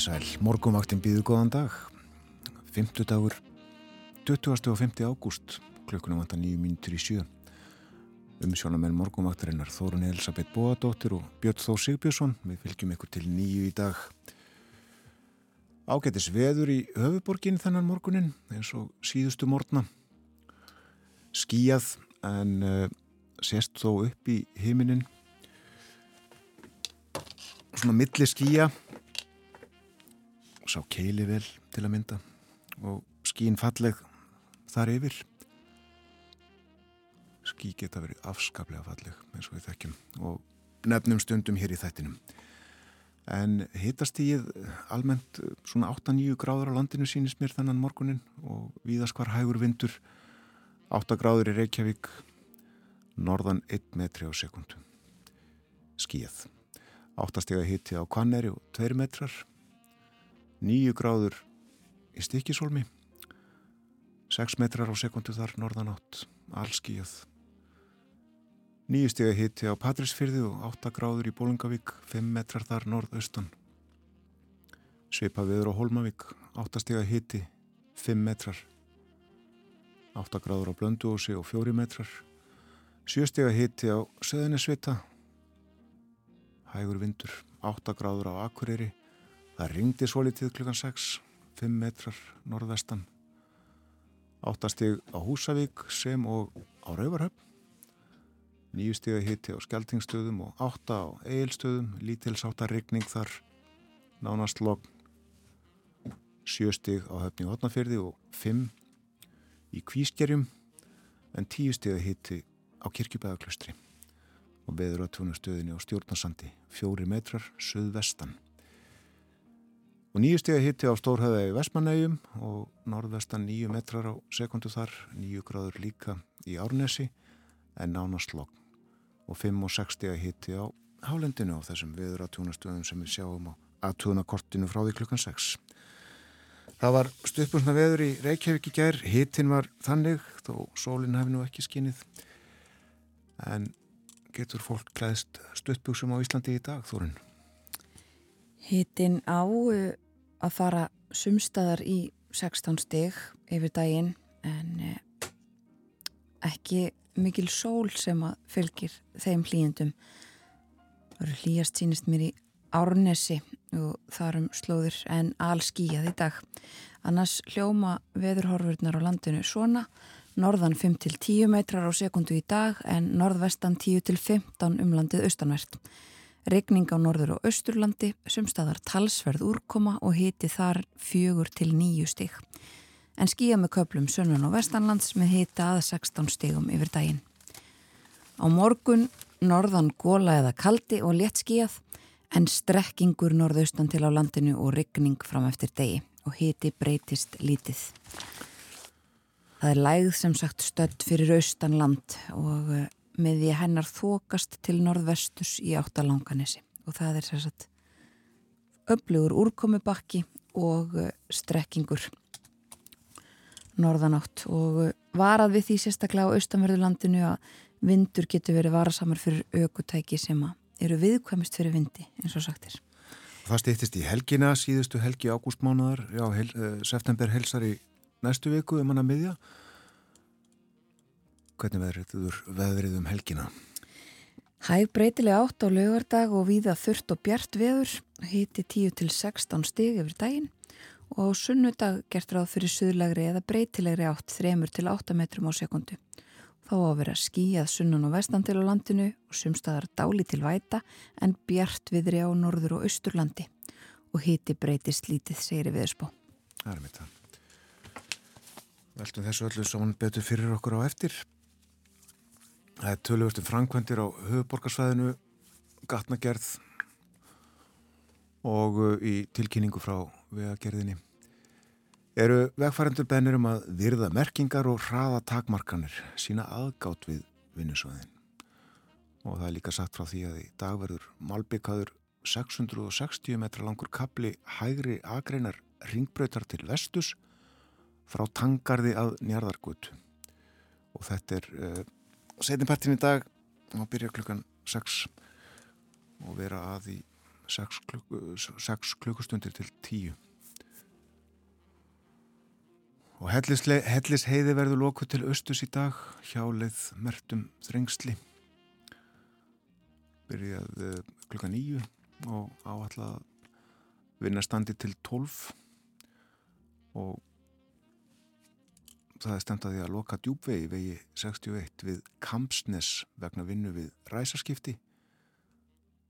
Komiði sæl, morgumvaktin býðu góðan dag. 50 dagur, 20. og 50. ágúst, klukkunum vantar nýju mínutur í sjö. Umsjónamenn morgumvaktarinnar Þórun Elisabeth Bóadóttir og Björn Þó Sigbjörnsson. Við fylgjum ykkur til nýju í dag. Ágættis veður í höfuborgin þennan morgunin eins og síðustu morgna. Skíjað en uh, sést þó upp í heiminin. Svona milli skíja sá keili vel til að mynda og skín falleg þar yfir. Skí geta verið afskaplega falleg eins og við þekkjum og nefnum stundum hér í þættinum. En hittast ég almennt svona 8-9 gráður á landinu sínist mér þennan morgunin og víðast hvar hægur vindur. 8 gráður í Reykjavík norðan 1 metri á sekundu skíð 8 steg að hitti á Kvanneri og 2 metrar nýju gráður í stikisólmi 6 metrar á sekundu þar norðan átt allskíjað nýju steg að hitti á Patrísfyrði og 8 gráður í Bólingavík 5 metrar þar norðaustan. Sveipa viður á Holmavík 8 steg að hitti 5 metrar. 8 gráður á Blönduósi og 4 metrar. 7 steg að hitti á Söðunisvita hægur vindur 8 gráður á Akureyri Það ringdi svo litið klukkan 6, 5 metrar norðvestan. Áttastig á Húsavík sem og á Rauvarhöfn. Nýju stig að hitti á Skeltingstöðum og átta á Egilstöðum. Lítilsáttar rigning þar nánast logg. Sjö stig á höfni og hotnafyrði og 5 í Kvískerjum. En tíu stig að hitti á Kirkjubæðaklustri. Og beður á túnustöðinni á Stjórnarsandi. Fjóri metrar söðvestan. Og nýju stegi hitti á Stórhauða í Vestmannegjum og norðvestan nýju metrar á sekundu þar, nýju gráður líka í Árnesi en nánast logg. Og 5 og 6 stegi hitti á Hálendinu á þessum viður aðtúnastöðum sem við sjáum á aðtúnakortinu frá því klukkan 6. Það var stuðbúsna veður í Reykjavík í gær, hittin var þannig þó sólinn hefði nú ekki skinnið. En getur fólk klæðist stuðbúsum á Íslandi í dag, Þorinn? Hittin á að fara sumstaðar í 16 stig yfir daginn en ekki mikil sól sem að fylgir þeim hlýjendum. Það eru hlýjast sínist mér í Árnesi og þarum slóður en allskíjað í dag. Annars hljóma veðurhorfurnar á landinu svona norðan 5-10 metrar á sekundu í dag en norðvestan 10-15 um landið austanvert. Regning á norður og austurlandi, sumstaðar talsverð úrkoma og hiti þar fjögur til nýju stig. En skýja með köplum sönnun og vestanlands með hita að 16 stigum yfir daginn. Á morgun norðan góla eða kaldi og létt skýjað en strekkingur norðaustan til á landinu og regning fram eftir degi og hiti breytist lítið. Það er lægð sem sagt stödd fyrir austanland og með því hennar þokast til norðvestus í áttalanganesi. Og það er sérsagt öflugur úrkomubakki og eh, strekkingur norðanátt. Og eh, varað við því sérstaklega á austanverðurlandinu að vindur getur verið varasamar fyrir aukutæki sem eru viðkvæmist fyrir vindi eins og sagtir. Það stýttist í helgina síðustu helgi ágústmánuðar, já, hel, uh, september helsar í næstu viku um hann að miðja Hvernig veðrið, veðrið um helgina? Hæg breytilega átt á lögardag og víða þurft og bjart veður, hiti 10-16 stig yfir daginn og sunnudag gert ráð fyrir suðlegri eða breytilegri átt 3-8 metrum á sekundu. Þá á að vera skíjað sunnan og vestan til á landinu og sumstaðar dáli til væta en bjart viðri á norður og austurlandi og hiti breytist lítið, segir við spó. Það er mitt það. Veltum þessu öllu saman betur fyrir okkur á eftir. Það er tölvörstum framkvæmdir á höfuborgarsvæðinu, gatnagerð og uh, í tilkynningu frá vegagerðinni. Eru vegfærandur bennir um að virða merkingar og hraða takmarkanir sína aðgátt við vinnusvæðin. Og það er líka sagt frá því að í dag verður malbyggaður 660 metra langur kapli hægri agreinar ringbröytar til vestus frá tangarði að njarðargutu. Og þetta er... Setjumpartin í dag og byrja klukkan 6 og vera að í 6 klukk, klukkustundir til 10 og hellis heiði verður loku til austus í dag hjálið mertum þrengsli. Byrjað eh, klukka 9 og áallega vinnastandi til 12 og það er stemt að því að loka djúbvegi vegi 61 við Kampsnes vegna vinnu við ræsaskipti.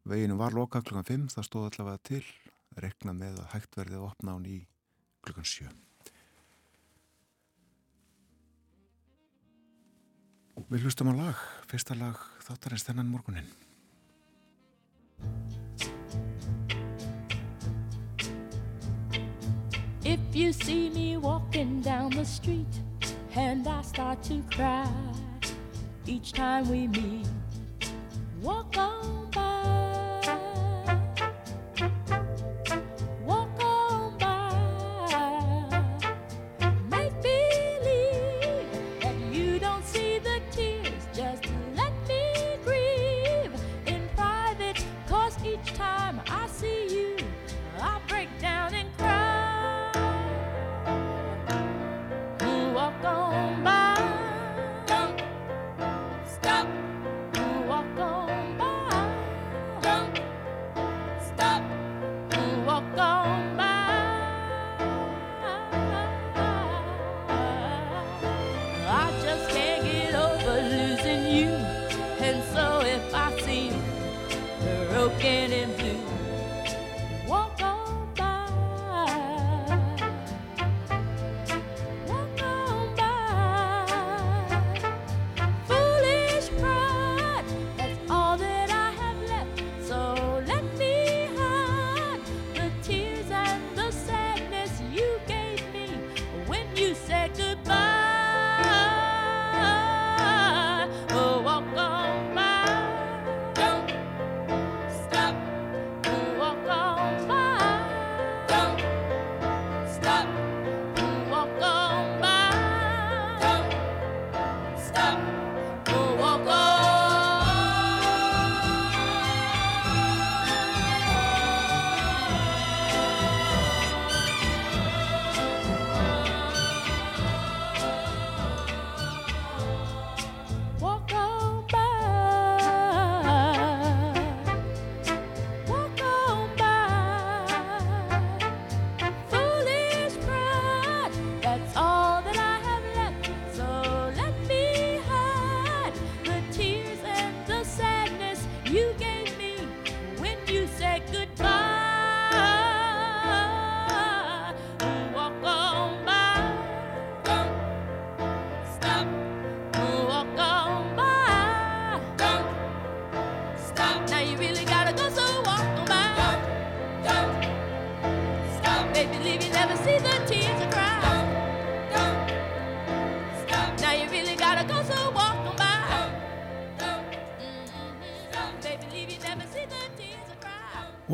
Veginu var loka klukkan 5 það stóð allavega til rekna með að hægt verði að opna án í klukkan 7 Við hlustum á lag, fyrsta lag þáttarins þennan morgunin If you see me walking down the street and I start to cry each time we meet, walk on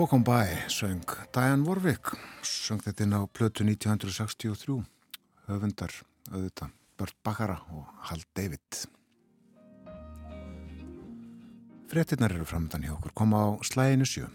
Walk on by söng Diane Warwick söng þetta inn á plötu 1963 höfundar auðvitað Bert Bakkara og Hal David. Frettinnar eru framöndan hjá okkur koma á slæginu sjö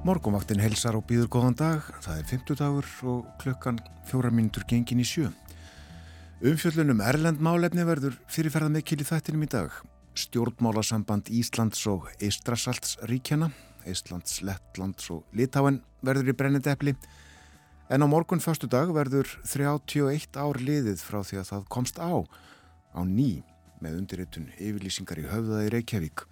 Morgonvaktin helsar og býður góðan dag. Það er 50 dagur og klukkan fjóra mínutur gengin í sjö. Umfjöllunum Erlend málefni verður fyrirferða með kili þættinum í dag. Stjórnmálasamband Íslands og Eistrasalts ríkjana, Íslands, Lettlands og Litáen verður í brennendepli. En á morgun fyrstu dag verður 31 ár liðið frá því að það komst á, á ný með undirritun yfirlýsingar í höfðaði Reykjavík.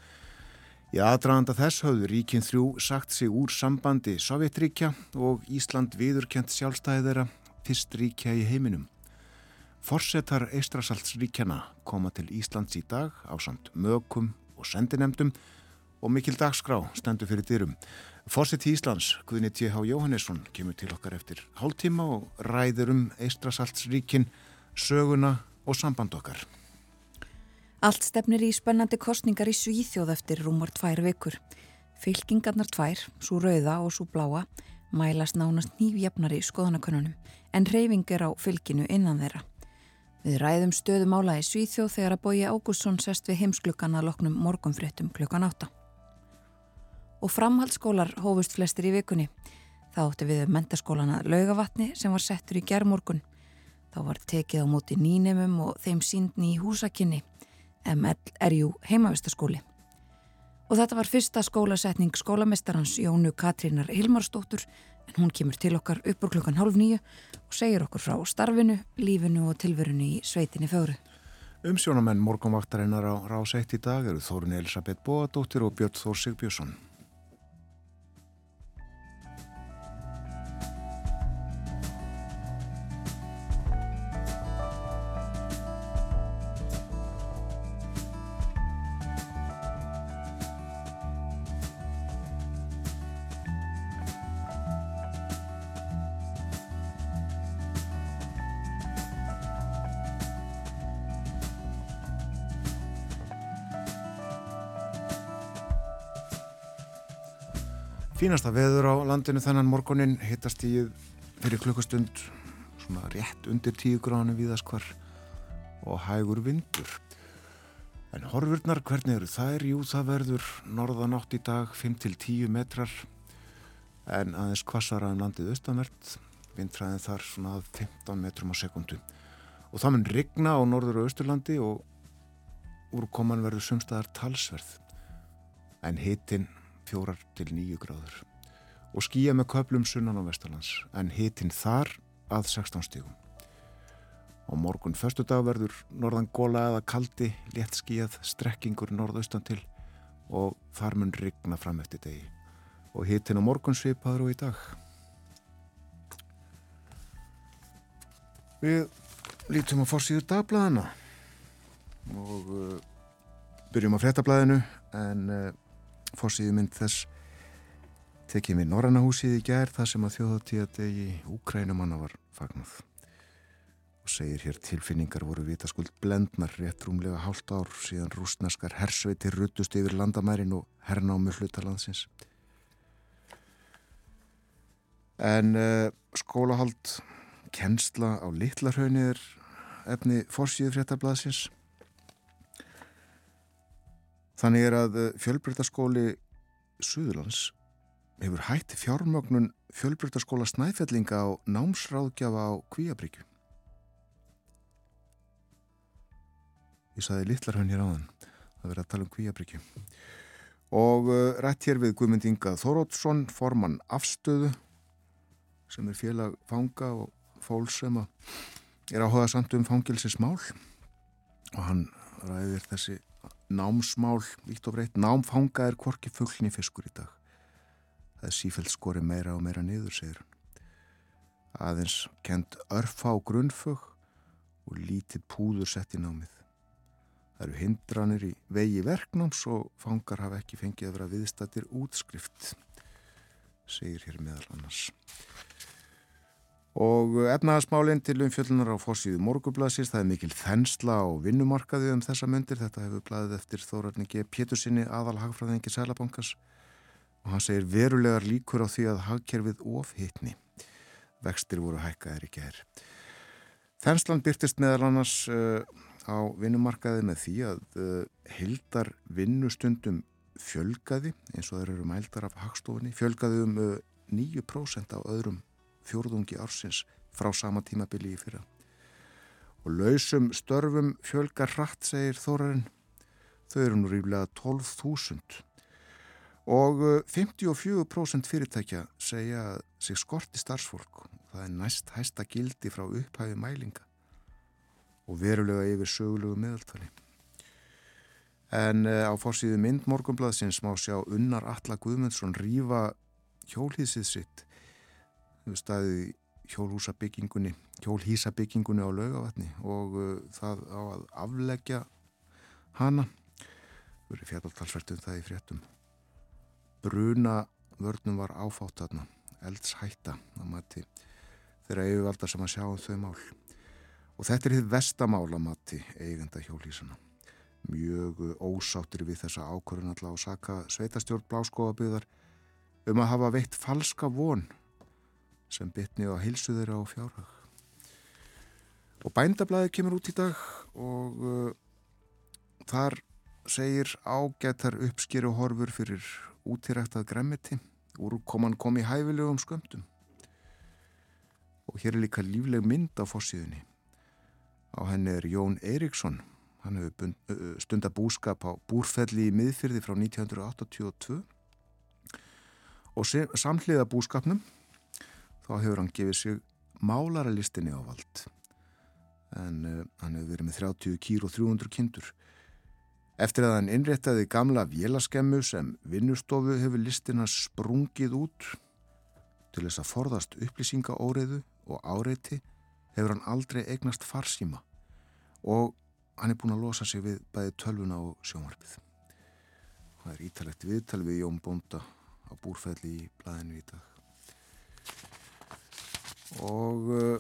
Í aðdraðanda þess hafðu ríkin þrjú sagt sig úr sambandi Sovjetríkja og Ísland viðurkjent sjálfstæðira fyrst ríkja í heiminum. Forsetar Eistrasaltsríkjana koma til Íslands í dag á samt mökum og sendinemdum og mikil dagskrá stendur fyrir dyrum. Í Íslands, Guðni T.H. Jóhannesson, kemur til okkar eftir hálftíma og ræður um Eistrasaltsríkin, söguna og samband okkar. Allt stefnir í spennandi kostningar í Svíþjóð eftir rúmar tvær vikur. Fylkingarnar tvær, svo rauða og svo bláa, mælast nánast nýfjafnar í skoðanakönnunum, en reyfing er á fylginu innan þeirra. Við ræðum stöðum ála í Svíþjóð þegar að bóji Ágústsson sest við heimsklukkan að loknum morgunfréttum klukkan átta og framhaldsskólar hófust flestir í vikunni. Það átti við mentaskólana laugavatni sem var settur í gerðmorgun. Þá var tekið á móti nýnemum og þeim síndni í húsakinni. ML er jú heimavistaskóli. Og þetta var fyrsta skólasetning skólamestarans Jónu Katrínar Hilmarsdóttur en hún kemur til okkar uppur klukkan hálf nýju og segir okkur frá starfinu, lífinu og tilverinu í sveitinni fögru. Umsjónamenn morgunvaktarinnar á rás 1 í dag eru Þórun Elisabeth Bóadóttir og Björn Þór Sigbjörnsson. Fínasta veður á landinu þennan morgunin hittast í fyrir klukkustund svona rétt undir tíu gránu viðaskvar og hægur vindur. En horfurnar, hvernig eru þær? Jú, það verður norðanátt í dag 5-10 metrar en aðeins kvassara en landið austanvert vindræðin þar svona 15 metrum á sekundu. Og það mun rigna á norður og austurlandi og úrkoman verður sumstaðar talsverð en hittinn fjórar til nýju gráður og skýja með köplum sunnan á Vesturlands en hitinn þar að 16 stígum. Og morgun förstu dag verður norðan góla eða kaldi, létt skýjað, strekkingur norðaustan til og þar mun rigna fram eftir degi. Og hitinn á morgun svipaður og í dag. Við lítum að fórsýðu dagblæðina og uh, byrjum á frettablaðinu en uh, fórsýðu mynd þess tekið við Norrannahúsið í gær þar sem að þjóðatíðadegi Úkrænumanna var fagnað. Og segir hér tilfinningar voru vitaskuld blendnar rétt rúmlega hálft ár síðan rúsneskar hersveitir ruttust yfir landamærin og hernámi hlutalandsins en uh, skólahald kennsla á litlarhaunir efni fórsýðu fréttablasins Þannig er að eh, fjölbrytaskóli Suðurlands hefur hætti fjármögnun fjölbrytaskóla snæfellinga á námsráðgjafa á Kvíabryggju. Ég saði litlarhönn hér áðan að vera að tala um Kvíabryggju. Og uh, rætt hér við Guðmund Inga Þórótsson, formann afstöðu sem er félag fanga og fól sem er áhugað samt um fangilsismál og hann ræðir þessi námsmál, ítt og breytt, námfanga er korki fullni fiskur í dag. Það er sífælt skori meira og meira niður, segir hann. Aðeins kent örfa á grunnfög og lítið púður sett í námið. Það eru hindranir í vegi verknáms og fangar hafa ekki fengið að vera viðstættir útskrift, segir hér meðal annars. Og efnaðasmálinn til umfjöllunar á fórsíðu morgublasins, það er mikil þensla á vinnumarkaði um þessa myndir. Þetta hefur blæðið eftir Þórarningi Pétursinni aðal hagfræðingi Sælabankas og hann segir verulegar líkur á því að hagkerfið ofhittni. Vextir voru hækkaðir í gerð. Þenslan byrtist meðal annars uh, á vinnumarkaði með því að uh, hildar vinnustundum fjölgaði, eins og þeir eru mældar af hagstofunni, fjölgaði um uh, 9% á öðrum fjórðungi ársins frá sama tímabili í fyrra. Og lausum störfum fjölgar hratt, segir Þórarinn. Þau eru nú ríflega 12.000. Og 54% uh, fyrirtækja segja sig skorti starfsfólk. Það er næst hæsta gildi frá upphæfi mælinga og verulega yfir sögulegu meðaltali. En uh, á fórsíðu mynd morgunblaðsins má sjá unnar Alla Guðmundsson rýfa hjólíðsið sitt staðið hjólhúsabyggingunni hjólhísabyggingunni á laugavatni og uh, það á að afleggja hana. Verið fjallaltalsvertum það í fréttum. Bruna vörnum var áfátt þarna eldshætta á mati þeirra yfirvalda sem að sjá um þau mál. Og þetta er þið vestamála mati eigenda hjólísana mjög ósáttir við þessa ákvörðun alltaf að saka sveitastjórn bláskóðabíðar um að hafa veitt falska von sem bytni á hilsu þeirra á fjárhag. Og bændablaði kemur út í dag og uh, þar segir ágættar uppskýru horfur fyrir útiræktað gremmiti úrkoman kom í hæfilegum skömmtum. Og hér er líka lífleg mynd á fórsíðunni á henni er Jón Eriksson hann hefur stunda búskap á búrfelli í miðfyrði frá 1982 og samhliða búskapnum þá hefur hann gefið sig málaralistinni á vald en uh, hann hefur verið með 30 kýr og 300 kindur Eftir að hann innréttaði gamla vélaskemmu sem vinnustofu hefur listina sprungið út til þess að forðast upplýsingaóriðu og áreiti hefur hann aldrei eignast farsíma og hann er búin að losa sig við bæði tölvuna og sjónvarpið. Það er ítalegt viðtal við Jón Bonda á búrfelli í blæðinu í dag. Og uh,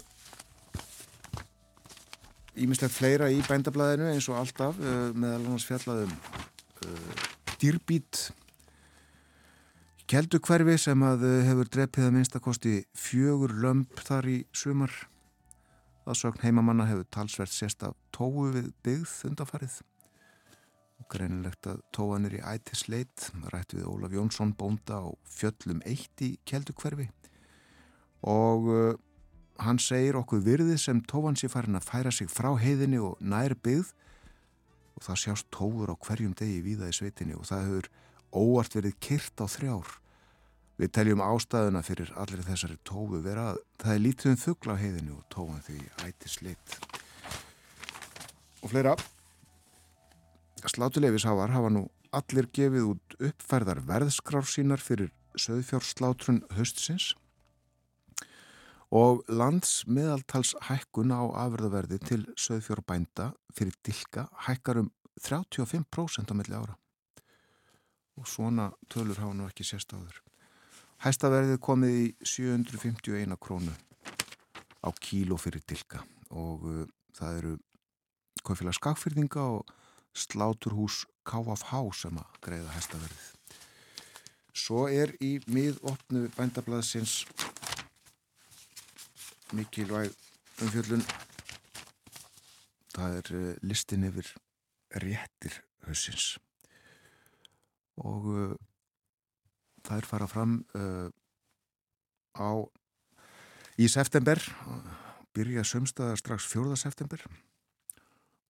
Ímislegt fleira í bændablaðinu eins og alltaf uh, meðal annars fjallaðum uh, dýrbít keldu hverfi sem að uh, hefur drepið að minnstakosti fjögur lömp þar í sumar. Að sögn heimamanna hefur talsvert sérst af tóu við byggð undanfarið. Og greinilegt að tóan er í ætisleit rætt við Ólaf Jónsson bónda á fjöllum eitt í keldu hverfi og uh, hann segir okkur virðið sem tóan sé farin að færa sig frá heiðinni og nær byggð og það sjást tófur á hverjum degi víða í sveitinni og það hefur óvart verið kyrt á þrjár. Við teljum ástæðuna fyrir allir þessari tófu vera að það er lítið um fuggla á heiðinni og tóan því ætti sleitt. Og fleira, slátuleifishávar hafa nú allir gefið út uppfærðar verðskrár sínar fyrir söðfjárslátrun höstsins og landsmiðaltals hækkun á afverðaverði til söðfjórbænda fyrir dilka hækkar um 35% á milli ára og svona tölur hafa nú ekki sérstáður. Hæstaverðið komið í 751 krónu á kíló fyrir dilka og uh, það eru kaufélag skakfyrðinga og sláturhús KFH sem að greiða hæstaverðið. Svo er í miðopnu bændablaðsins mikilvæg umfjöllun það er uh, listin yfir réttir hausins og uh, það er fara fram uh, á í september byrja sömstaðar strax 4. september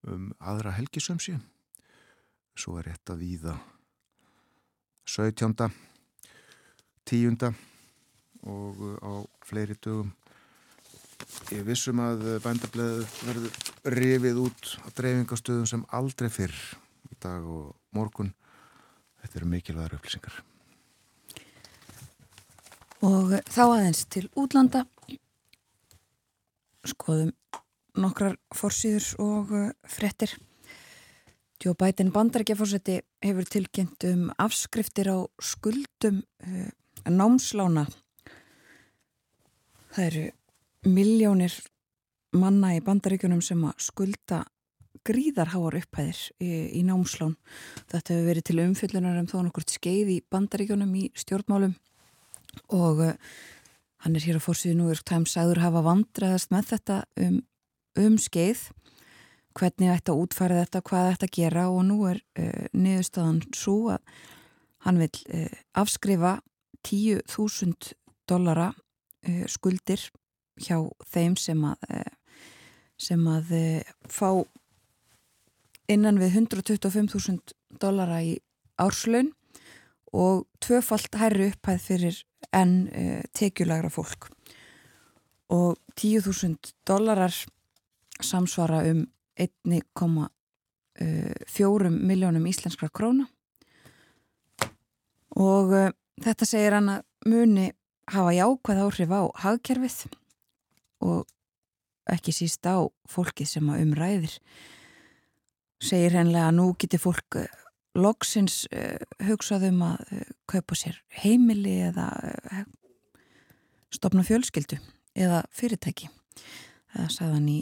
um aðra helgisömsi svo er rétt að víða 17. 10. og á fleiri dögum Ég vissum að bændablaðu verður rifið út á dreifingastöðum sem aldrei fyrr í dag og morgun. Þetta eru mikilvæðar upplýsingar. Og þá aðeins til útlanda. Skoðum nokkrar fórsýður og uh, frettir. Joe Biden bandarækjafórseti hefur tilkynnt um afskriftir á skuldum námslána. Það eru miljónir manna í bandaríkunum sem að skulda gríðarháar upphæðir í, í námslán. Þetta hefur verið til umfyllunar um þó nokkur skeið í bandaríkunum í stjórnmálum og uh, hann er hér á fórsíðu Times aður hafa vandræðast með þetta um, um skeið hvernig ætti að útfæra þetta, hvað ætti að gera og nú er uh, niðurstaðan svo að hann vil uh, afskrifa 10.000 dollara skuldir hjá þeim sem að eh, sem að eh, fá innan við 125.000 dollara í árslaun og tvöfalt hærri upphæð fyrir enn uh, tekjulegra fólk. Og 10.000 dollarar samsvara um 1,4 miljónum íslenskra króna. Og uh, þetta segir hann að muni hafa jákvæð áhrif á hagkerfið og ekki síst á fólkið sem að umræðir segir hennilega að nú getur fólk eh, loksins uh, hugsaðum að uh, kaupa sér heimili eða uh, stopna fjölskyldu eða fyrirtæki. Það sagðan í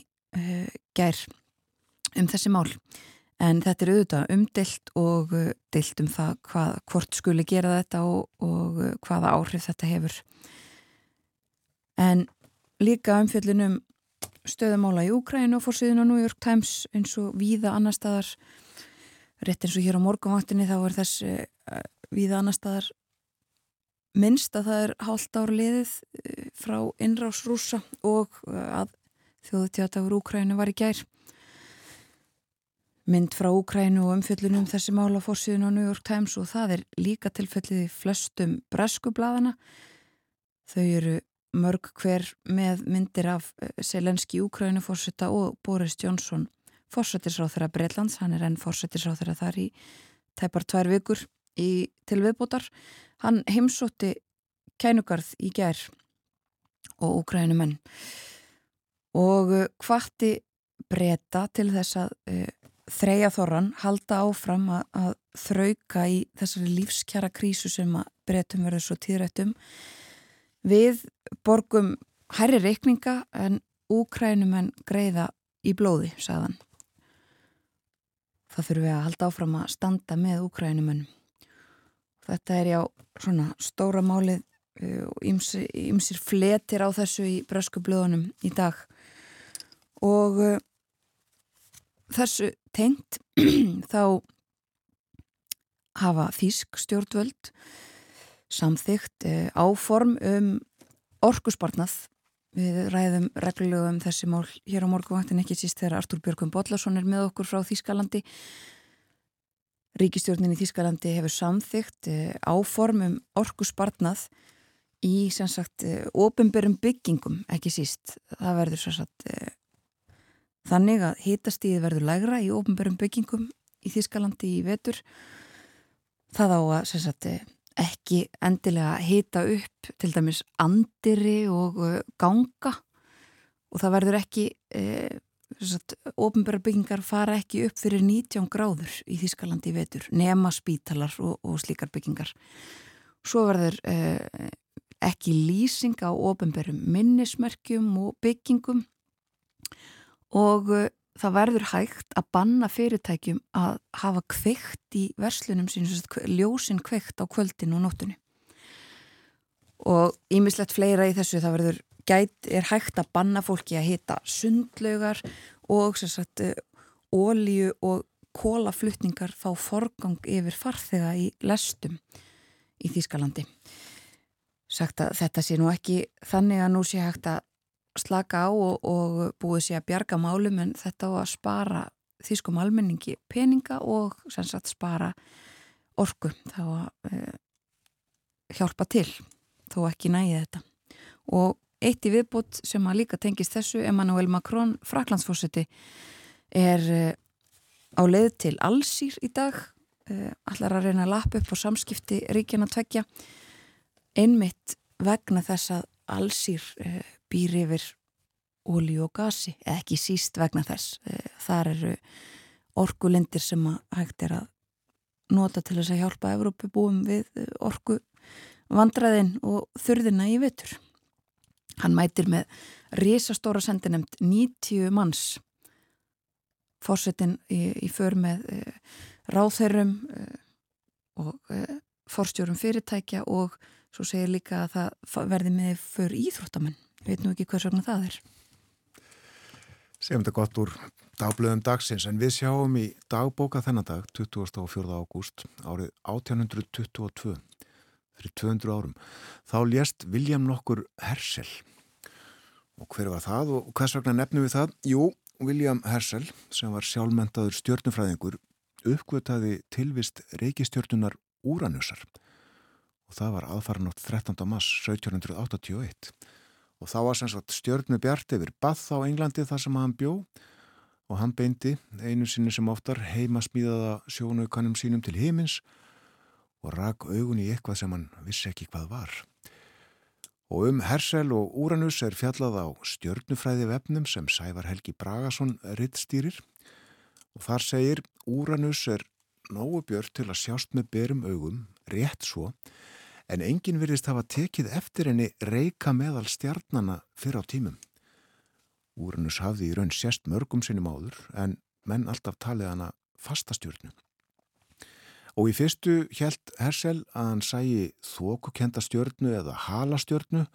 gær um þessi mál. En þetta er auðvitað umdilt og dilt um það hvað, hvort skuli gera þetta og, og hvaða áhrif þetta hefur. En líka umfjöldunum stöðumála í Úkræn og fórsýðun á New York Times eins og víða annar staðar. Rétt eins og hér á morgunvaktinni þá er þess uh, víða annar staðar minnst að það er hálft ár liðið uh, frá innrás rúsa og uh, að þjóðutjátagur Úkrænu var í gær. Mynd frá Úkrænu og umfjöllunum þessi mála fórsýðun á New York Times og það er líka tilfellið í flestum breskublaðana þau eru mörg hver með myndir af Selenski Úkrænu fórsetta og Boris Johnson fórsættisráþurra Breitlands, hann er enn fórsættisráþurra þar í tæpar tvær vikur í tilviðbótar. Hann heimsótti kænugarð í gær og úkrænumenn og hvarti uh, breyta til þess að uh, þreja þorran halda áfram að, að þrauka í þessari lífskjara krísu sem að breytum verður svo tíðrættum. Við borgum hærri reikninga en úkrænumenn greiða í blóði, sagðan það þurfum við að halda áfram að standa með Úkrænumönnum. Þetta er já svona stóra málið uh, og ymsir, ymsir fletir á þessu í brösku blöðunum í dag og uh, þessu tengt þá hafa Þísk stjórnvöld samþygt uh, áform um orkusbarnað Við ræðum reglulega um þessi mál hér á morgunvaktin ekki síst þegar Artúr Björgum Bodlason er með okkur frá Þískalandi. Ríkistjórnin í Þískalandi hefur samþygt eh, áformum orkusbarnað í sem sagt ofinberum byggingum ekki síst. Það verður sem sagt eh, þannig að hitastíði verður lægra í ofinberum byggingum í Þískalandi í vetur. Það á að sem sagt eh, ekki endilega hita upp til dæmis andiri og uh, ganga. Og það verður ekki eh, ofinbæra byggingar fara ekki upp fyrir 19 gráður í Þískalandi í vetur nema spítalar og, og slíkar byggingar. Svo verður eh, ekki lýsing á ofinbærum minnismerkjum og byggingum. Og uh, það verður hægt að banna fyrirtækjum að hafa kveikt í verslunum sín, ljósinn kveikt á kvöldinu og nóttunni. Og ímislegt fleira í þessu það verður gæt, er hægt að banna fólki að hita sundlaugar og sagt, ólíu og kólaflutningar fá forgang yfir farþega í lestum í Þýskalandi. Sagt að þetta sé nú ekki þannig að nú sé hægt að slaka á og, og búið sér að bjarga málum en þetta á að spara þýskum almenningi peninga og sagt, spara orku. Þá að e, hjálpa til þó ekki nægi þetta. Og eitt í viðbútt sem að líka tengist þessu Emmanuel Macron, fraklandsfórsiti er e, á leið til allsýr í dag e, allar að reyna að lappa upp á samskipti ríkjana tveggja einmitt vegna þess að allsýr býr yfir ólí og gasi, ekki síst vegna þess. Eh, þar eru orkulindir sem hægt er að nota til þess að hjálpa Evrópu búum við eh, orku vandraðin og þurðina í vittur. Hann mætir með risastóra sendinemt 90 manns fórsetin í, í för með e, ráþeirum e, og e, fórstjórum fyrirtækja og svo segir líka að það verði með för íþróttamenn veit nú ekki hvers vegna það er. Segjum þetta gott úr dagblöðum dagsins en við sjáum í dagbóka þennan dag 24. ágúst árið 1822 fyrir 200 árum þá lést William nokkur Herschel og hver var það og hvers vegna nefnum við það? Jú, William Herschel sem var sjálfmentaður stjórnufræðingur uppgötaði tilvist reykistjórnunar Úranusar og það var aðfaranótt 13. mass 1781 og þá var sem sagt stjörnu bjart yfir Bath á Englandi þar sem hann bjó og hann beindi einu sinni sem oftar heima smíðaða sjónaukanum sínum til himins og rak augun í eitthvað sem hann vissi ekki hvað var. Og um Hersel og Úranus er fjallað á stjörnufræði vefnum sem Sævar Helgi Bragason rittstýrir og þar segir Úranus er nógu björn til að sjást með berum augum, rétt svo, en enginn virðist hafa tekið eftir henni reyka meðal stjarnana fyrir á tímum. Úrannus hafði í raun sérst mörgum sinni máður, en menn alltaf talið hana fastastjörnu. Og í fyrstu hjælt Hersel að hann sæi þókukenda stjörnu eða halastjörnu,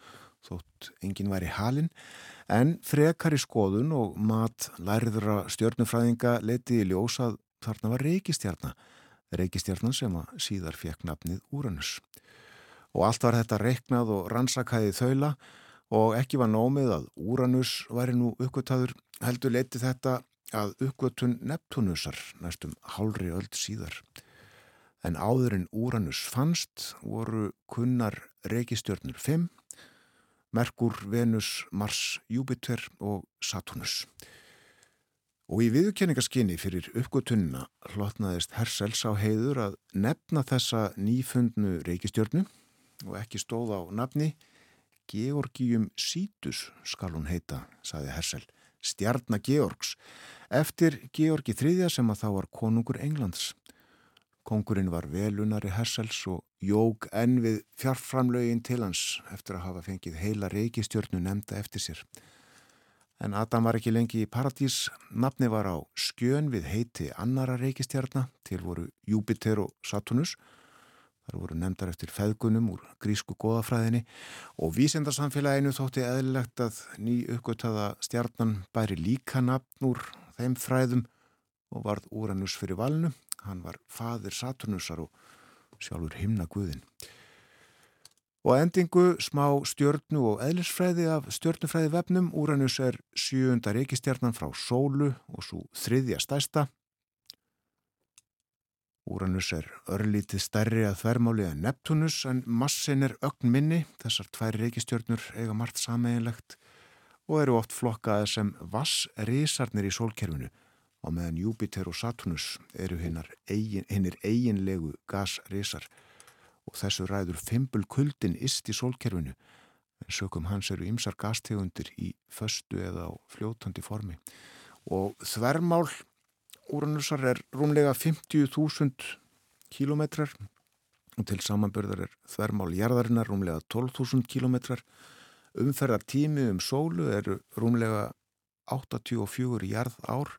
þótt enginn væri halin, en frekar í skoðun og mat lærðura stjörnufræðinga letiði ljósað þarna var reykistjarnar, reykistjarnan sem að síðar fekk nafnið Úranus. Og allt var þetta reiknað og rannsakaði þaula og ekki var nómið að Úranus væri nú uppgöttaður, heldur leti þetta að uppgötun Neptunusar næstum hálri öll síðar en áðurinn Úranus fannst voru kunnar reykistjörnur 5, Merkur, Venus, Mars, Júpiter og Saturnus. Og í viðkenningaskinni fyrir uppgötunna hlotnaðist Hersels á heiður að nefna þessa nýfundnu reykistjörnu og ekki stóð á nafni Georgium Sítus skal hún heita, saði Hersel, stjarnar Georgs, eftir Georgi III sem að þá var konungur Englands. Kongurinn var velunari Hersels og jóg enn við fjarframlaugin til hans eftir að hafa fengið heila reykistjörnu nefnda eftir sér. En Adam var ekki lengi í paradís, nafni var á skjön við heiti annara reykistjarna til voru Júpiter og Saturnus. Þar voru nefndar eftir feðgunum úr grísku goðafræðinni og vísendarsamfélaginu þótti eðlilegt að ný uppgöttaða stjarnan bæri líka nafn úr þeim fræðum og varð Úranus fyrir valnu Hann var fadir Saturnusar og sjálfur himna Guðin. Og endingu smá stjörnu og eðlisfræði af stjörnufræði vefnum. Úranus er sjöunda reykistjarnan frá sólu og svo þriðja stæsta. Úranus er örlítið stærri að þvermáli að Neptunus en massin er ögn minni. Þessar tvær reykistjörnur eiga margt sameiginlegt og eru oft flokkaði sem vassrísarnir í sólkerfinu. Á meðan Júpiter og Saturnus eru hinnir eigin, eiginlegu gasrisar. Og þessu ræður fimpul kuldin ist í sólkerfinu. En sökum hans eru ymsar gastegundir í föstu eða á fljótandi formi. Og þvermál úrannusar er rúmlega 50.000 kílometrar og til samanbörðar er þvermál jarðarinnar rúmlega 12.000 kílometrar umferðar tími um sólu eru rúmlega 84 jarð ár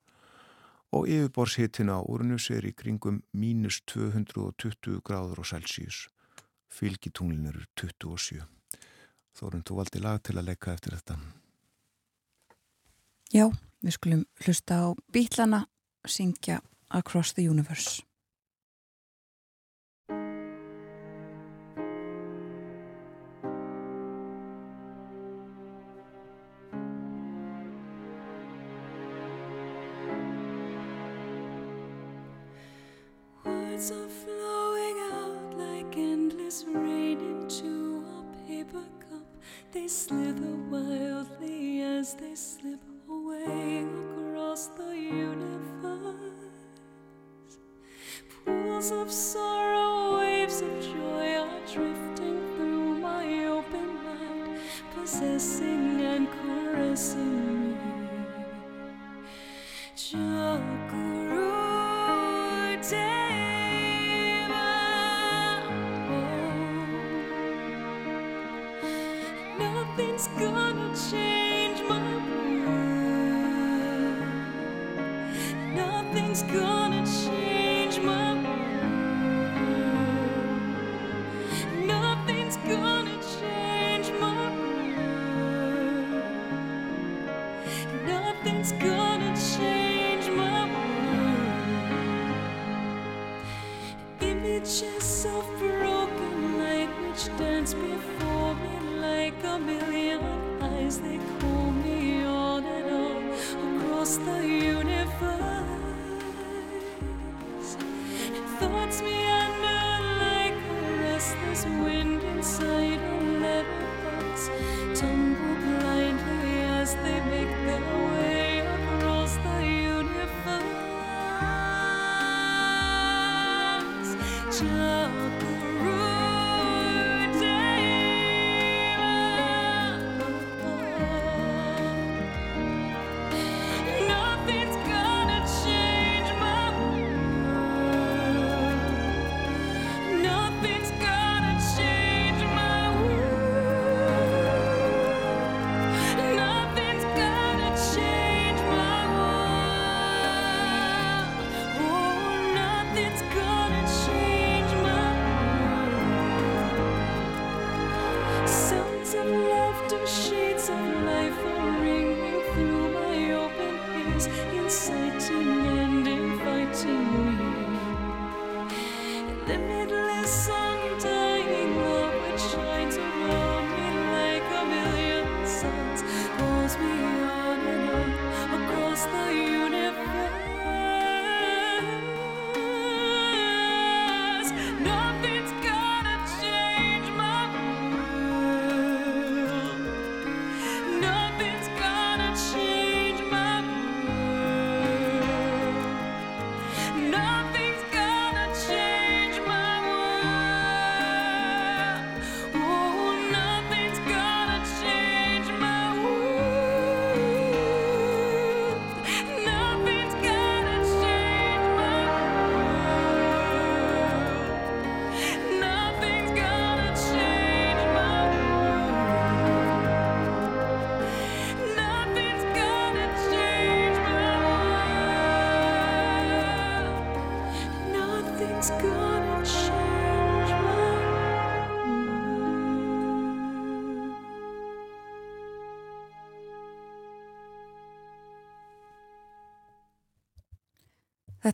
og yfirborshittin á Uranus er í kringum mínus 220 gráður og Celsius. Fylgitunglin eru 27. Þórun, þú valdi lag til að leika eftir þetta. Já, við skulum hlusta á bítlana syngja Across the Universe.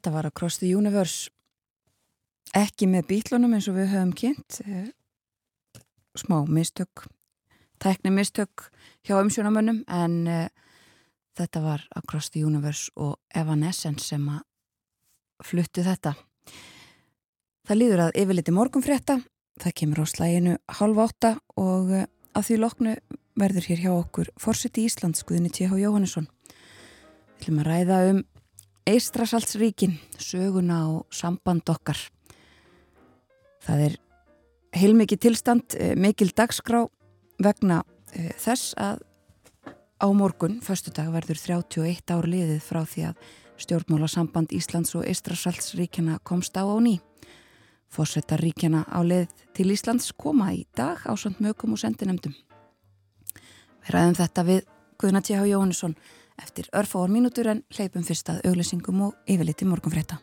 Þetta var Across the Universe ekki með bítlunum eins og við höfum kynnt eh, smá mistök tækni mistök hjá umsjónamönnum en uh, þetta var Across the Universe og Evanescence sem að fluttu þetta Það líður að yfirliti morgunfrétta það kemur á slæginu halv átta og uh, að því loknu verður hér hjá okkur Forseti Íslands Guðni T.H. Jóhannesson Við ætlum að ræða um Eistrasaltsríkin, söguna og samband okkar Það er heilmikið tilstand, eh, mikil dagskrá vegna uh, þess að á morgun, förstu dag, verður 31 ár liðið frá því að stjórnmálasamband Íslands og Ístrasaldsríkjana komst á á ný. Fórsetarríkjana á leið til Íslands koma í dag á samt mögum og sendinemdum. Við ræðum þetta við Guðna T.H. Jóhannesson eftir örfáar mínútur en hleypum fyrst að auglýsingum og yfirliti morgunfrétta.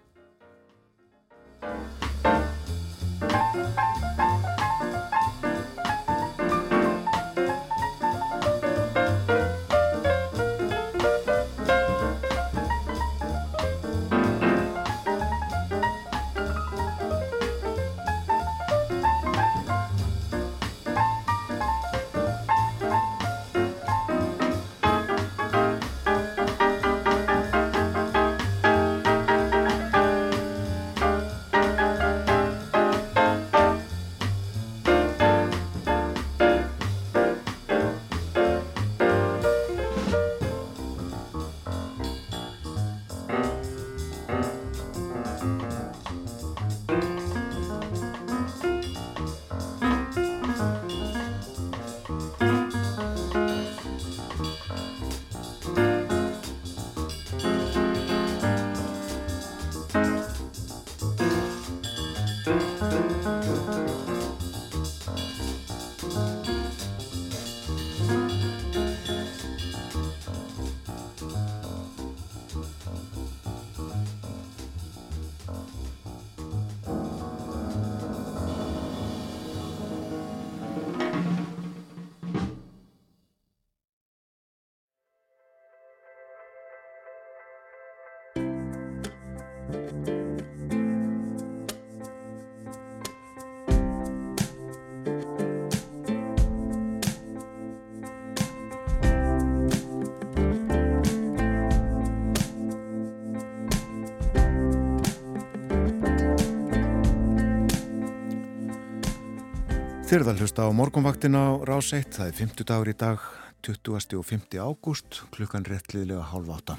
Þyrða hlusta á morgunvaktina á rás 1, það er 50 dagur í dag, 20. og 50. ágúst, klukkan réttliðlega hálf átta.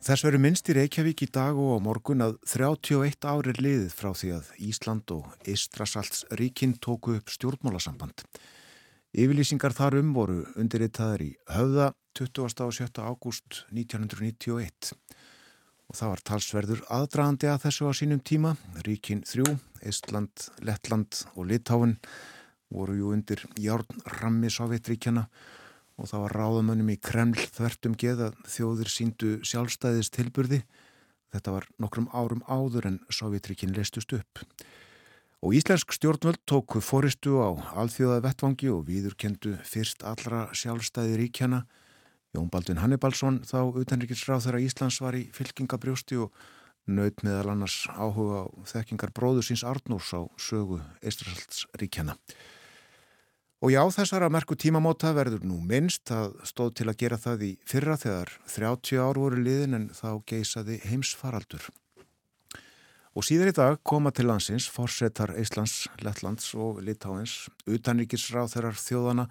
Þess veru minnst í Reykjavík í dag og á morgun að 31 ári er liðið frá því að Ísland og Ístrasalts ríkinn tóku upp stjórnmálasamband. Yfirlýsingar þarum voru undirritaðar í höfða 20. og 7. ágúst 1991 og það var talsverður aðdragandi að þessu á sínum tíma. Ríkin þrjú, Estland, Lettland og Litáin voru jú undir járnrammi Sovjetríkjana og það var ráðamönnum í Kreml þvertum geð að þjóðir síndu sjálfstæðis tilburði. Þetta var nokkrum árum áður en Sovjetríkin leistust upp. Og íslensk stjórnvöld tóku fóristu á alþjóða vettvangi og viðurkendu fyrst allra sjálfstæði ríkjana Jón Baldvin Hannibalsson þá utanrikiðsráð þegar Íslands var í fylkingabrjósti og naut meðal annars áhuga á þekkingar bróður síns Arnús á sögu Eistrasaldsríkjana. Og já, þessara merku tímamóta verður nú minnst að stóð til að gera það í fyrra þegar 30 ár voru liðin en þá geysaði heimsfaraldur. Og síðar í dag koma til landsins forsetar Íslands, Lettlands og Litáins, utanrikiðsráð þeirrar þjóðana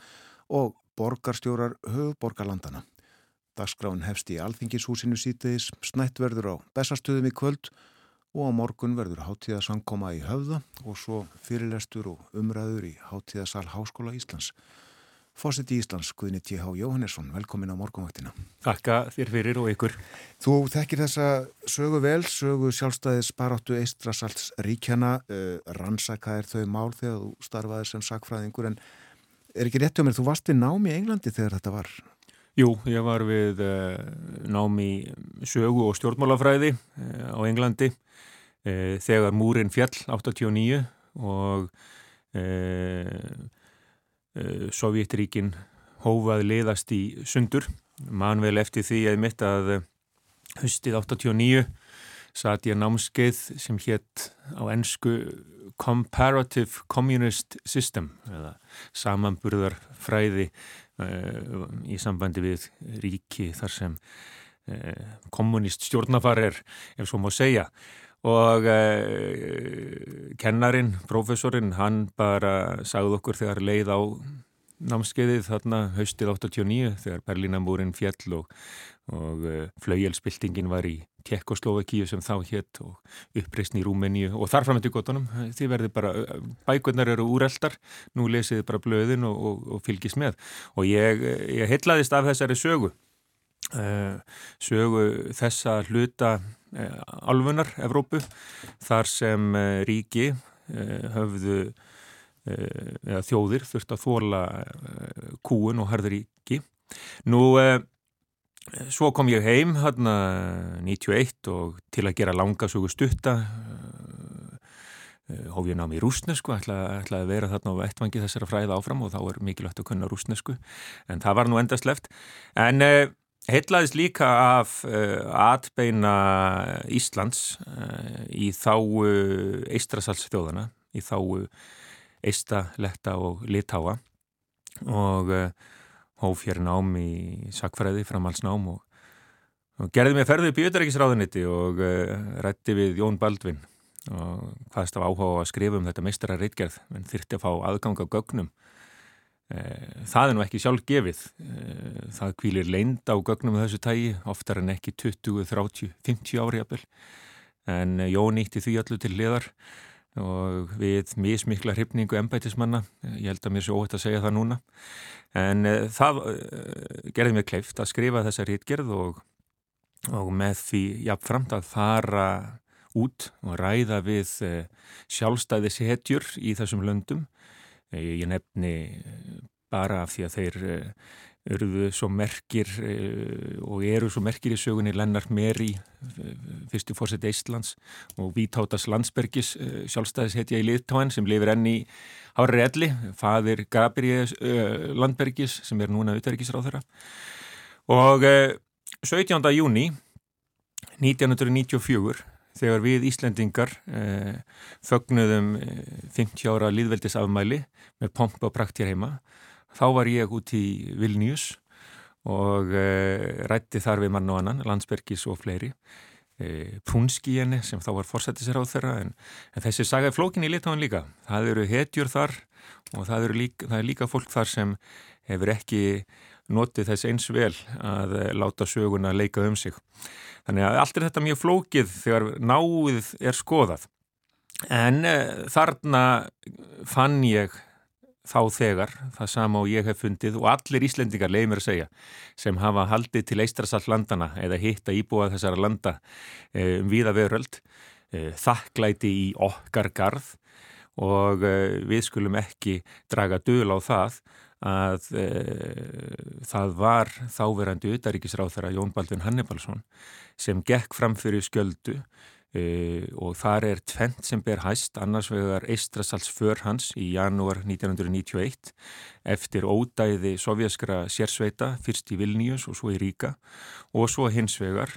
og borgarstjórar höfuborgarlandana. Dagskráin hefst í Alþingishúsinu sítiðis, snætt verður á bestastöðum í kvöld og á morgun verður hátíðasankoma í höfða og svo fyrirlestur og umræður í hátíðasal Háskóla Íslands. Fósitt í Íslands, Guðni T.H. Jóhannesson, velkomin á morgunvaktina. Takka þér fyrir og ykkur. Þú þekkir þessa sögu vel, sögu sjálfstæðis baráttu Eistrasalts ríkjana, uh, rannsakaðir þau mál þegar þú starfaðir sem sakfræðingur en er ekki rétt hjá mér, þú varst við námi í Englandi þegar þetta var? Jú, ég var við uh, námi sögu og stjórnmálafræði uh, á Englandi uh, þegar múrin fjall 89 og Sovjetríkin hófað liðast í sundur. Man vel eftir því að mitt að höstið 89 satt ég námskeið sem hétt á ennsku Comparative Communist System eða samanburðarfræði í sambandi við ríki þar sem uh, kommunist stjórnafar er, ef svo má segja. Og uh, kennarin, profesorinn, hann bara sagði okkur þegar leið á námskeiðið þarna haustið 89 þegar Berlínamúrin fjall og, og uh, flaujelspiltingin var í Tjekkoslovakíu sem þá hétt og uppreysn í Rúmeníu og þarfram til gotunum. Þið verði bara, bækurnar eru úreldar, nú lesiði bara blöðin og, og, og fylgis með. Og ég, ég heitlaðist af þessari sögu, uh, sögu þessa hluta uh, alfunar Evrópu, þar sem uh, ríki höfðu þjóðir þurft að þóla kúun og harðuríki. Nú, svo kom ég heim hérna 91 og til að gera langasögu stutta hóf ég námi í rúsnesku, ætlaði ætla að vera þarna á vettvangi þessara fræða áfram og þá er mikilvægt að kunna rúsnesku, en það var nú endast left. En eh, heitlaðist líka af eh, atbeina Íslands eh, í þáu eistrasalsþjóðana, í þáu eista, letta og litáa og hóf hér nám í sakfræði framhalsnám og, og gerði mig ferði upp í auðverkisráðuniti og uh, rætti við Jón Baldvin. Og hvaðst af áhuga að skrifa um þetta meistara reitgerð en þyrtti að fá aðgang á gögnum. Uh, það er nú ekki sjálf gefið. Það kvílir leind á gögnum þessu tægi, oftar en ekki 20, 30, 50 ári en Jón ítti því allu til liðar og við mismikla hrifningu ennbætismanna, ég held að mér sé óhætt að segja það núna, en uh, það uh, gerði mér kleift að skrifa þessa rítgerð og, og með því jafnframt að fara út og ræða við uh, sjálfstæðis hetjur í þessum löndum. Ég nefni bara af því að þeir eruðu svo merkir og eru svo merkir í sögunni Lennart Meri, fyrstu fórsett Íslands og Vítátas Landsbergis sjálfstæðishetja í Liðtáin sem lifir enn í Hári Elli, fadir Gabriel Landbergis sem er núna auðverkisráð þeirra og 17. júni 1994 þegar við Íslendingar eh, fögnuðum 50 ára líðveldisafmæli með pompa og praktir heima Þá var ég út í Vilnius og e, rætti þar við mann og annan, Landsbergis og fleiri. Prunski henni sem þá var forsættisir á þeirra en, en þessi saga er flókin í litáin líka. Það eru hetjur þar og það, líka, það er líka fólk þar sem hefur ekki notið þess eins vel að láta söguna leika um sig. Þannig að allt er þetta mjög flókið þegar náið er skoðað. En e, þarna fann ég þá þegar, það sama og ég hef fundið og allir Íslendingar, leiði mér að segja, sem hafa haldið til eistrasalllandana eða hitta íbúað þessara landa eh, um viða veröld, eh, þakklæti í okkar garð og eh, við skulum ekki draga döl á það að það var þáverandi utaríkisráð þeirra Jón Baldvin Hannibalsson sem gekk fram fyrir skjöldu Uh, og þar er tvent sem ber hæst annars vegar Eistrasals för hans í janúar 1991 eftir ódæði sovjaskra sérsveita fyrst í Vilnius og svo í Ríka og svo hins vegar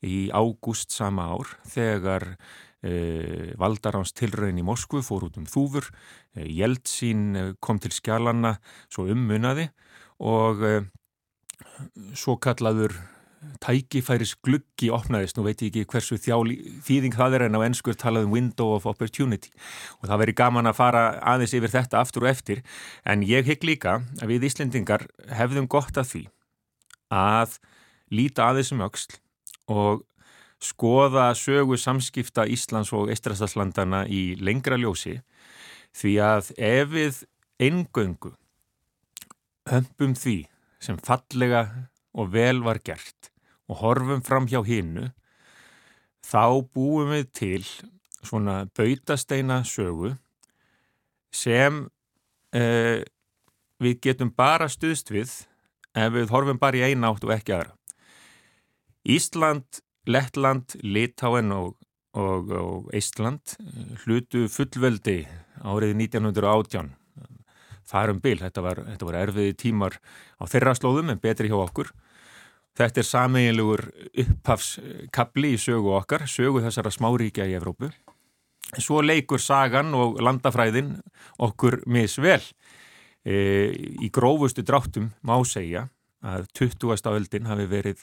í ágúst sama ár þegar uh, Valdaráns tilraun í Moskvu fór út um þúfur uh, Jeltsín kom til skjalanna svo ummunaði og svo kallaður tækifæris gluggi opnaðist, nú veit ég ekki hversu þjáli, þýðing það er en á ennskur talað um window of opportunity. Og það veri gaman að fara aðeins yfir þetta aftur og eftir. En ég hygg líka að við Íslendingar hefðum gott að því að líta aðeins um auksl og skoða sögu samskipta Íslands og Eistrastaslandana í lengra ljósi. Því að ef við eingöngu hömpum því sem fallega og vel var gert og horfum fram hjá hinnu, þá búum við til svona bautasteina sögu sem eh, við getum bara stuðst við ef við horfum bara í eina átt og ekki aðra. Ísland, Lettland, Litáen og, og, og Ísland hlutu fullveldi árið 1918. Það er um byl, þetta var, var erfiði tímar á þeirra slóðum en betri hjá okkur Þetta er sameiginlegur upphafskabli í sögu okkar, sögu þessara smáríkja í Evrópu. Svo leikur sagan og landafræðin okkur misvel. E, í grófustu dráttum má segja að 20. öldin hafi verið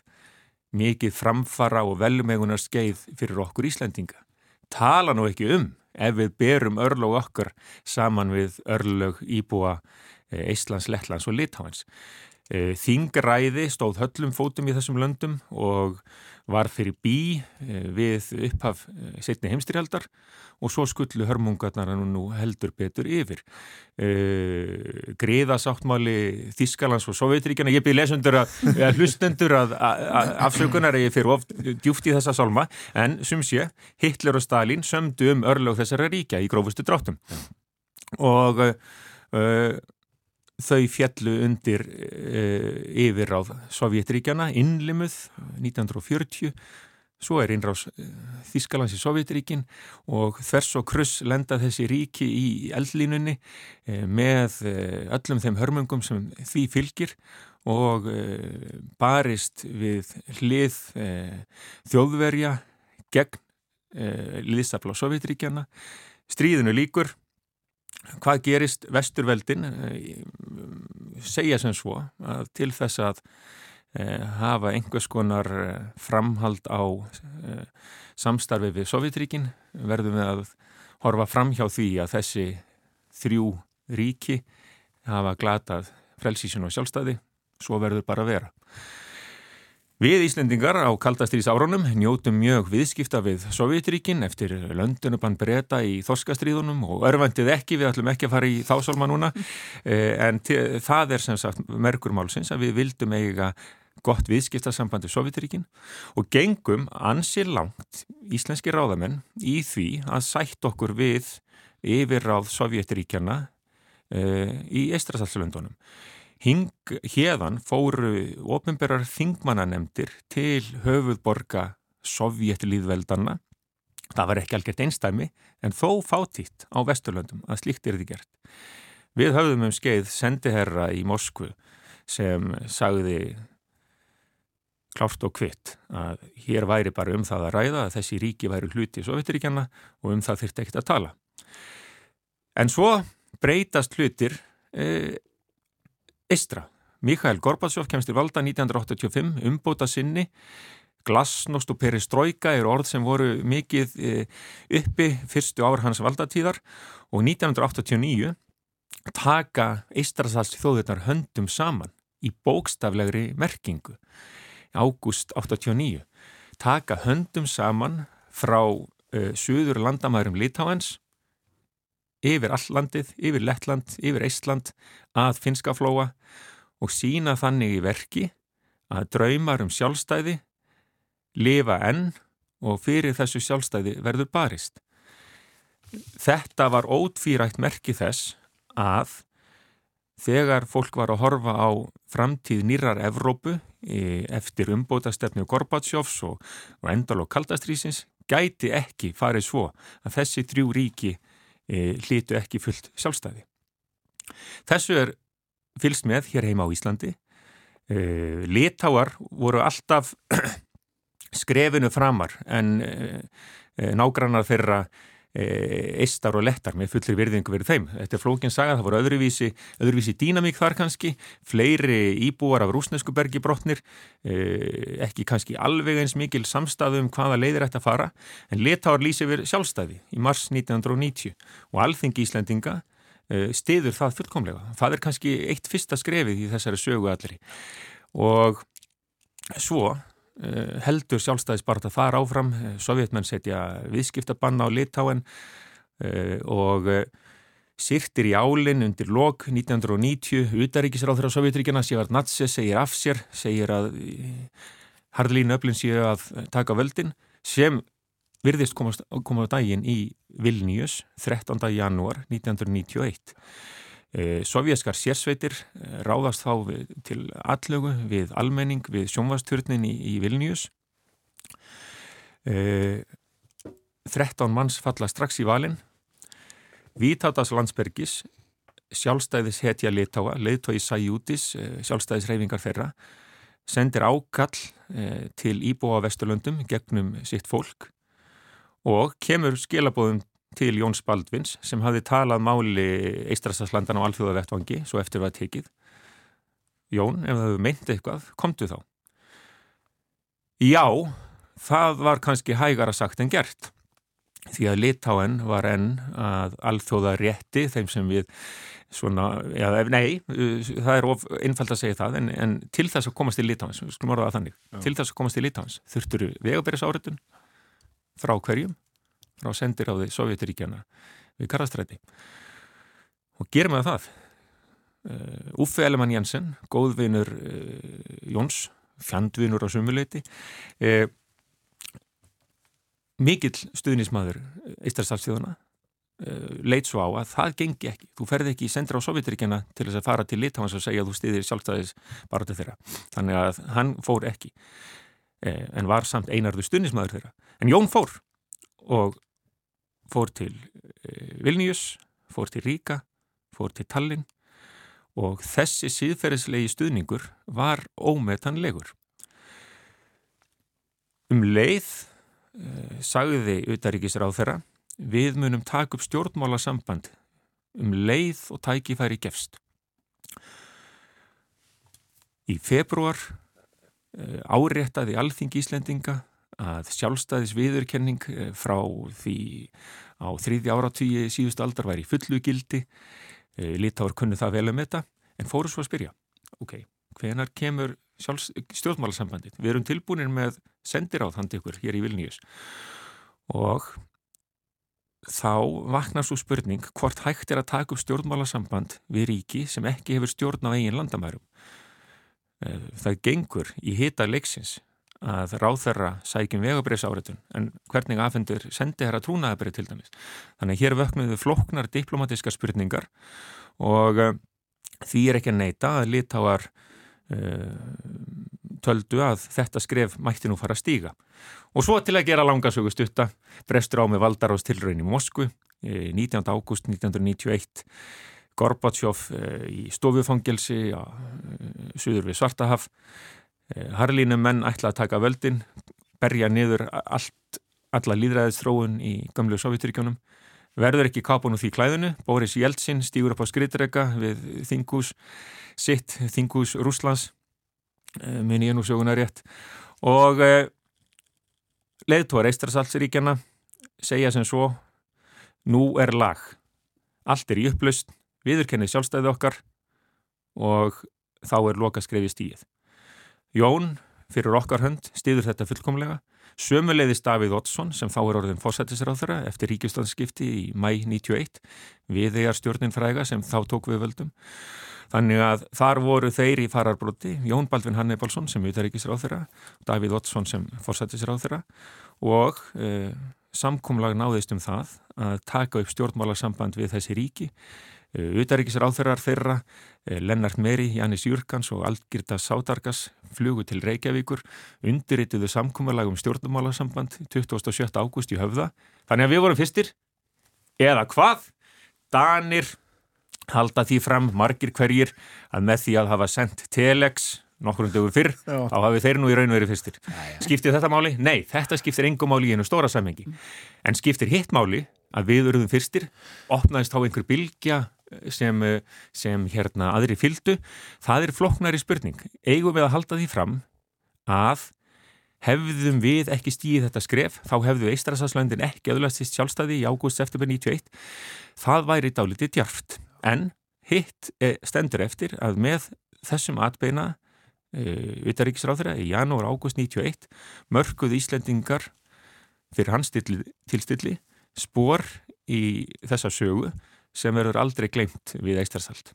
mikið framfara og velmegunar skeið fyrir okkur Íslandinga. Tala nú ekki um ef við berum örlög okkar saman við örlög íbúa Íslands, e, Lettlands og Litáins. Eh, Þingræði stóð höllum fótum í þessum löndum og var fyrir bí eh, við upphaf eh, setni heimstyrjaldar og svo skullu hörmungarnar nú heldur betur yfir. Greiðasáttmáli Þískalands og Sovjetríkjana, ég byrði lesendur að, að hlustendur að, að afsökunar ég fyrir oft djúft í þessa salma en sem sé, Hitler og Stalin sömdu um örlög þessara ríkja í grófustu dráttum og uh, þau fjallu undir e, yfir á Sovjetríkjana, innlimuð 1940, svo er innráðs e, Þískalands í Sovjetríkin og þess og kruss lenda þessi ríki í eldlínunni e, með öllum þeim hörmungum sem því fylgir og barist við hlið þjóðverja gegn liðsafla Sovjetríkjana. Stríðinu líkur hvað gerist vesturveldin eh, segja sem svo til þess að eh, hafa einhvers konar eh, framhald á samstarfi við Sovjetríkin verðum við að horfa fram hjá því að þessi þrjú ríki hafa glatað frelsísun og sjálfstæði. Svo verður bara að vera Við Íslendingar á kaldastrís árunum njótum mjög viðskipta við Sovjetríkin eftir löndunubann breyta í Þorskastríðunum og örfandið ekki, við ætlum ekki að fara í þásólma núna, eh, en það er sem sagt merkur málsins að við vildum eiga gott viðskiptasambandi Sovjetríkin og gengum ansið langt íslenski ráðamenn í því að sætt okkur við yfirráð Sovjetríkjana eh, í Eistrasalslöndunum. Hérðan fóru ofinberar þingmannanemdir til höfuðborga sovjetlýðveldana. Það var ekki algjört einstæmi en þó fátítt á Vesturlöndum að slíkt er því gert. Við höfðum um skeið sendiherra í Moskvu sem sagði klárt og kvitt að hér væri bara um það að ræða að þessi ríki væri hluti í Sovjetiríkjana og um það þurfti ekkert að tala. En svo breytast hlutir e, Eistra. Mikael Gorbatsjóf kemst til valda 1985, umbóta sinni, glasnost og perestrojka er orð sem voru mikið e, uppi fyrstu ár hans valdatíðar og 1989 taka Eistrasals þjóðurnar höndum saman í bókstaflegri merkingu. Ágúst 89 taka höndum saman frá uh, söður landamærum Litáens yfir allandið, yfir Lettland, yfir Eistland að finskaflóa og sína þannig í verki að draumar um sjálfstæði lifa enn og fyrir þessu sjálfstæði verður barist. Þetta var ótfýrætt merki þess að þegar fólk var að horfa á framtíð nýrar Evrópu e, eftir umbótastefnu Gorbatsjófs og, og endal og kaldastrýsins gæti ekki farið svo að þessi þrjú ríki e, hlítu ekki fullt sjálfstæði. Þessu er fylst með hér heima á Íslandi. E, Litáar voru alltaf skrefinu framar en e, e nágrannar þeirra eistar og lettar með fullir virðingu verið þeim. Þetta er flókinn saga, það voru öðruvísi, öðruvísi dýnamík þar kannski, fleiri íbúar af rúsneskubergi brotnir, ekki kannski alveg eins mikil samstæðu um hvaða leiðir að fara, en letáar lýsi verið sjálfstæði í mars 1990 og alþengi Íslandinga stiður það fullkomlega. Það er kannski eitt fyrsta skrefið í þessari sögu allir og svo Eh, heldur sjálfstæðisbart að fara áfram eh, sovjetmenn setja viðskiptabanna á Litáen eh, og sýrtir í álinn undir lok 1990 utaríkisráður á Sovjetríkjana Sivart Natse segir af sér segir að Harlín Öflin séu að taka völdin sem virðist komast, koma á daginn í Vilnius 13. janúar 1991 Eh, Sovjaskar sérsveitir eh, ráðast þá við, til allögu við almenning við sjónvasturnin í, í Vilnius. E, eh, 13 manns falla strax í valin. Vítátas landsbergis, sjálfstæðis hetja litáa, leiðtói Sajútis, sjálfstæðis reyfingar þeirra, sendir ákall til Íbúa Vesturlöndum gegnum sitt fólk og kemur skilabóðum til Jóns Baldvins sem hafði talað máli Eistrasaslandan á alþjóðavettvangi svo eftir var tekið. Jón, ef það hefur meint eitthvað, komdu þá. Já, það var kannski hægara sagt en gert því að Litáen var enn að alþjóða rétti þeim sem við svona, já, nei, það er of einfald að segja það, en, en til þess að komast í Litáens, við skulum orða það þannig já. til þess að komast í Litáens þurftur vegabæris áritun frá hverjum? Frá sendir á því Sovjetiríkjana við Karastræti og gerum við það? Uh, Uffe Ellemann Jensen góðvinur uh, Jóns fjandvinur á sumuleiti uh, mikill stuðnismadur Ístarsalsþjóðuna leit svo á að það gengi ekki. Þú ferði ekki í sendra á Sovjetiríkjana til þess að fara til Litáns og segja að þú stýðir sjálfstæðis bara til þeirra. Þannig að hann fór ekki. En var samt einarðu stuðnismadur þeirra en Jón fór og fór til Vilnius fór til Ríka fór til Tallinn og þessi síðferðislegi stuðningur var ómetanlegur um leið Eh, sagði utaríkisráð þeirra við munum taka upp stjórnmála samband um leið og tækifæri gefst. Í februar eh, áréttaði alþingi Íslendinga að sjálfstæðis viðurkenning eh, frá því á þriði áratvíi síðust aldar væri fullu gildi, litáður kunni það vel um þetta, en fóru svo að spyrja, ok, hvenar kemur stjórnmálasambandið. Við erum tilbúinir með sendiráð handi ykkur hér í Vilnius og þá vaknar svo spurning hvort hægt er að taka upp stjórnmálasamband við ríki sem ekki hefur stjórn á eigin landamærum. Eh, það gengur í hita leiksins að ráþerra sækjum vegabriðs áritun en hvernig afhendur sendi að trúnaðabrið til dæmis. Þannig að hér vöknuðu floknar diplomatiska spurningar og eh, því er ekki að neyta að litáar töldu að þetta skref mætti nú fara að stíga. Og svo til að gera langasögu stutta brestur á með Valdarás tilraun í Moskvu 19. ágúst 1991 Gorbatsjóf í stofufangelsi á suður við Svartahaf Harlínu menn ætla að taka völdin berja niður allt, alla líðræðistróun í gamlu Sovjeturíkjónum verður ekki kápun úr því klæðinu Boris Jeltsin stýgur upp á skrittrega við Þingús sitt Þingús Rúslands eh, minn ég nú söguna rétt. Og eh, leðtóra Eistrasalsiríkjana segja sem svo nú er lag. Allt er í upplust viðurkennið sjálfstæði okkar og þá er loka skrefið stíð Jón fyrir okkar hönd stýður þetta fullkomlega Sömuleiðist Davíð Oddsson sem þá er orðin fósættisráþara eftir ríkjustandskipti í mæ 91 við þegar stjórnin fræga sem þá tók við völdum Þannig að þar voru þeir í fararbróti, Jón Baldvin Hannibalsson sem utaríkisráþurra, Davíð Ottsson sem forsættisráþurra og e, samkumlag náðist um það að taka upp stjórnmálarsamband við þessi ríki. E, utaríkisráþurrar þeirra, e, Lennart Meri, Jannis Jurkans og Algirda Sádargas flugu til Reykjavíkur, undirrituðu samkumlag um stjórnmálarsamband 27. ágúst í höfða. Þannig að við vorum fyrstir, eða hvað? Danir halda því fram margir hverjir að með því að hafa sendt telex nokkur um dögur fyrr, já. þá hafi þeir nú í raun verið fyrstir. Já, já. Skiptir þetta máli? Nei, þetta skiptir engum máli í einu stóra samhengi. En skiptir hitt máli að við verðum fyrstir, opnaðist á einhver bilgja sem, sem hérna aðri fyldu, það er flokknari spurning. Eigum við að halda því fram að hefðum við ekki stíðið þetta skref, þá hefðu Eistrasaslandin ekki öðlast sýst sjálfstæði í ágúst eftir 91. Það væri dálítið djarft. En hitt eh, stendur eftir að með þessum atbeina Utaríkisráþurra í janúar ágúst 91 mörguð Íslendingar fyrir hans tilstilli spór í þessa sögu sem verður aldrei glemt við Eistarsald.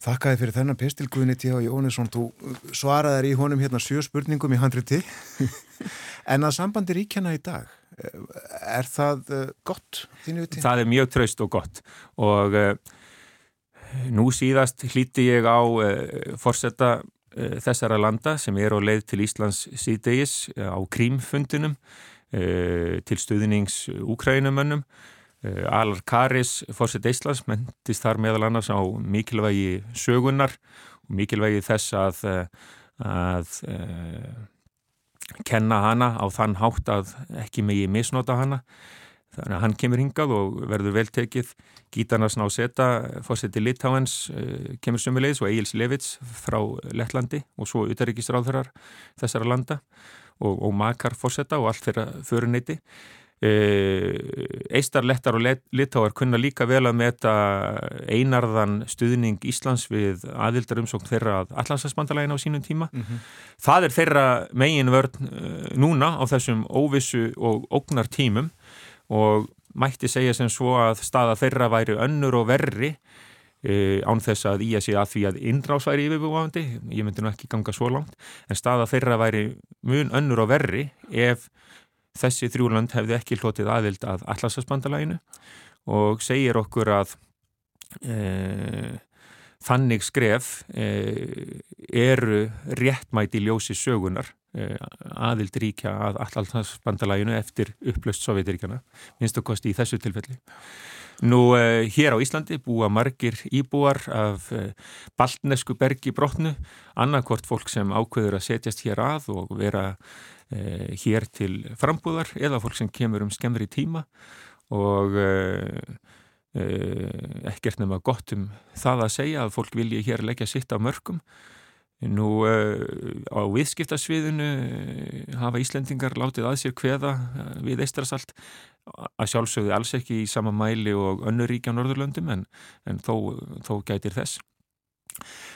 Þakkaði fyrir þennan pestilguðinni T.H. Jónesson, þú svaraðar í honum hérna sjö spurningum í handriti en að sambandi ríkjana í dag er það eh, gott? Það er mjög traust og gott og uh, Nú síðast hlíti ég á uh, forsetta uh, þessara landa sem er á leið til Íslands síðdegis uh, á krímfundinum til stuðnings Úkrænumönnum. Alar Karis, forsett Íslands, mentist þar meðal annars á mikilvægi sögunar og mikilvægi þess að, að uh, kenna hana á þann hátt að ekki megi misnota hana. Þannig að hann kemur hingað og verður veltekið Gítarnas Náseta, fórseti Litáens kemur sömulegis og Egil's Levits frá Lettlandi og svo utaríkisráðurar þessara landa og, og Makar fórseta og allt þeirra föruneyti. Eh, Eistar, lettar og litáar kunna líka vel að meta einarðan stuðning Íslands við aðildar umsókn þeirra að allansasbandalægin á sínum tíma. Mm -hmm. Það er þeirra megin vörn eh, núna á þessum óvissu og ógnar tímum og mætti segja sem svo að staða þeirra væri önnur og verri e, án þess að í að sé að því að innrás væri yfirbúandi, ég myndi nú ekki ganga svo langt, en staða þeirra væri mun önnur og verri ef þessi þrjúland hefði ekki hlotið aðild að allarsasbandalæginu og segir okkur að e, þannig skref e, eru réttmæti ljósi sögunar e, aðild ríkja að allarsasbandalæginu eftir upplöst Sovjetiríkjana, minnst kosti í þessu tilfelli. Nú eh, hér á Íslandi búa margir íbúar af eh, baltnesku bergi brotnu, annarkort fólk sem ákveður að setjast hér að og vera eh, hér til frambúðar eða fólk sem kemur um skemmri tíma og ekkert nema gott um það að segja að fólk vilji hér leggja sitt á mörgum. Nú á viðskiptasviðinu hafa Íslendingar látið að sér hveða við Eistrasalt að sjálfsögðu alls ekki í sama mæli og önnuríkja á Norðurlöndum en, en þó, þó gætir þess.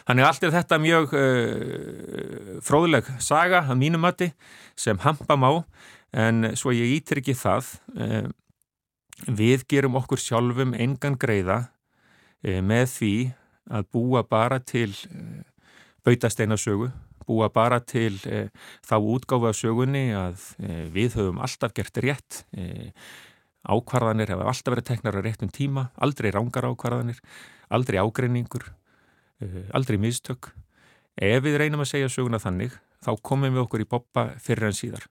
Þannig allt er þetta mjög uh, fróðleg saga að mínumatti sem hampa má en svo ég ítir ekki það uh, við gerum okkur sjálfum engan greiða uh, með því að búa bara til bautasteinasögu búa bara til e, þá útgáfa sögunni að e, við höfum alltaf gert rétt e, ákvarðanir hefur alltaf verið teknar á réttum tíma aldrei rángar ákvarðanir aldrei ágreiningur aldrei mistök. Ef við reynum að segja söguna þannig þá komum við okkur í boppa fyrir en síðar.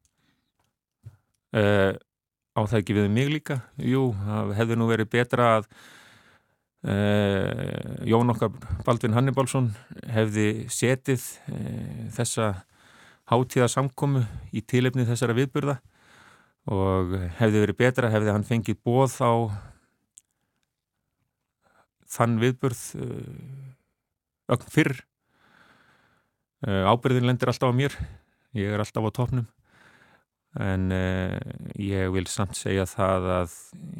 Á það ekki við mig líka? Jú, það hefði nú verið betra að Jón okkar Baldvin Hannibalsson hefði setið uh, þessa hátíða samkomu í tilefni þessara viðburða og hefði verið betra hefði hann fengið bóð á þann viðburð uh, ögn fyrr. Ábyrðin lendir alltaf á mér. Ég er alltaf á topnum en ég vil samt segja það að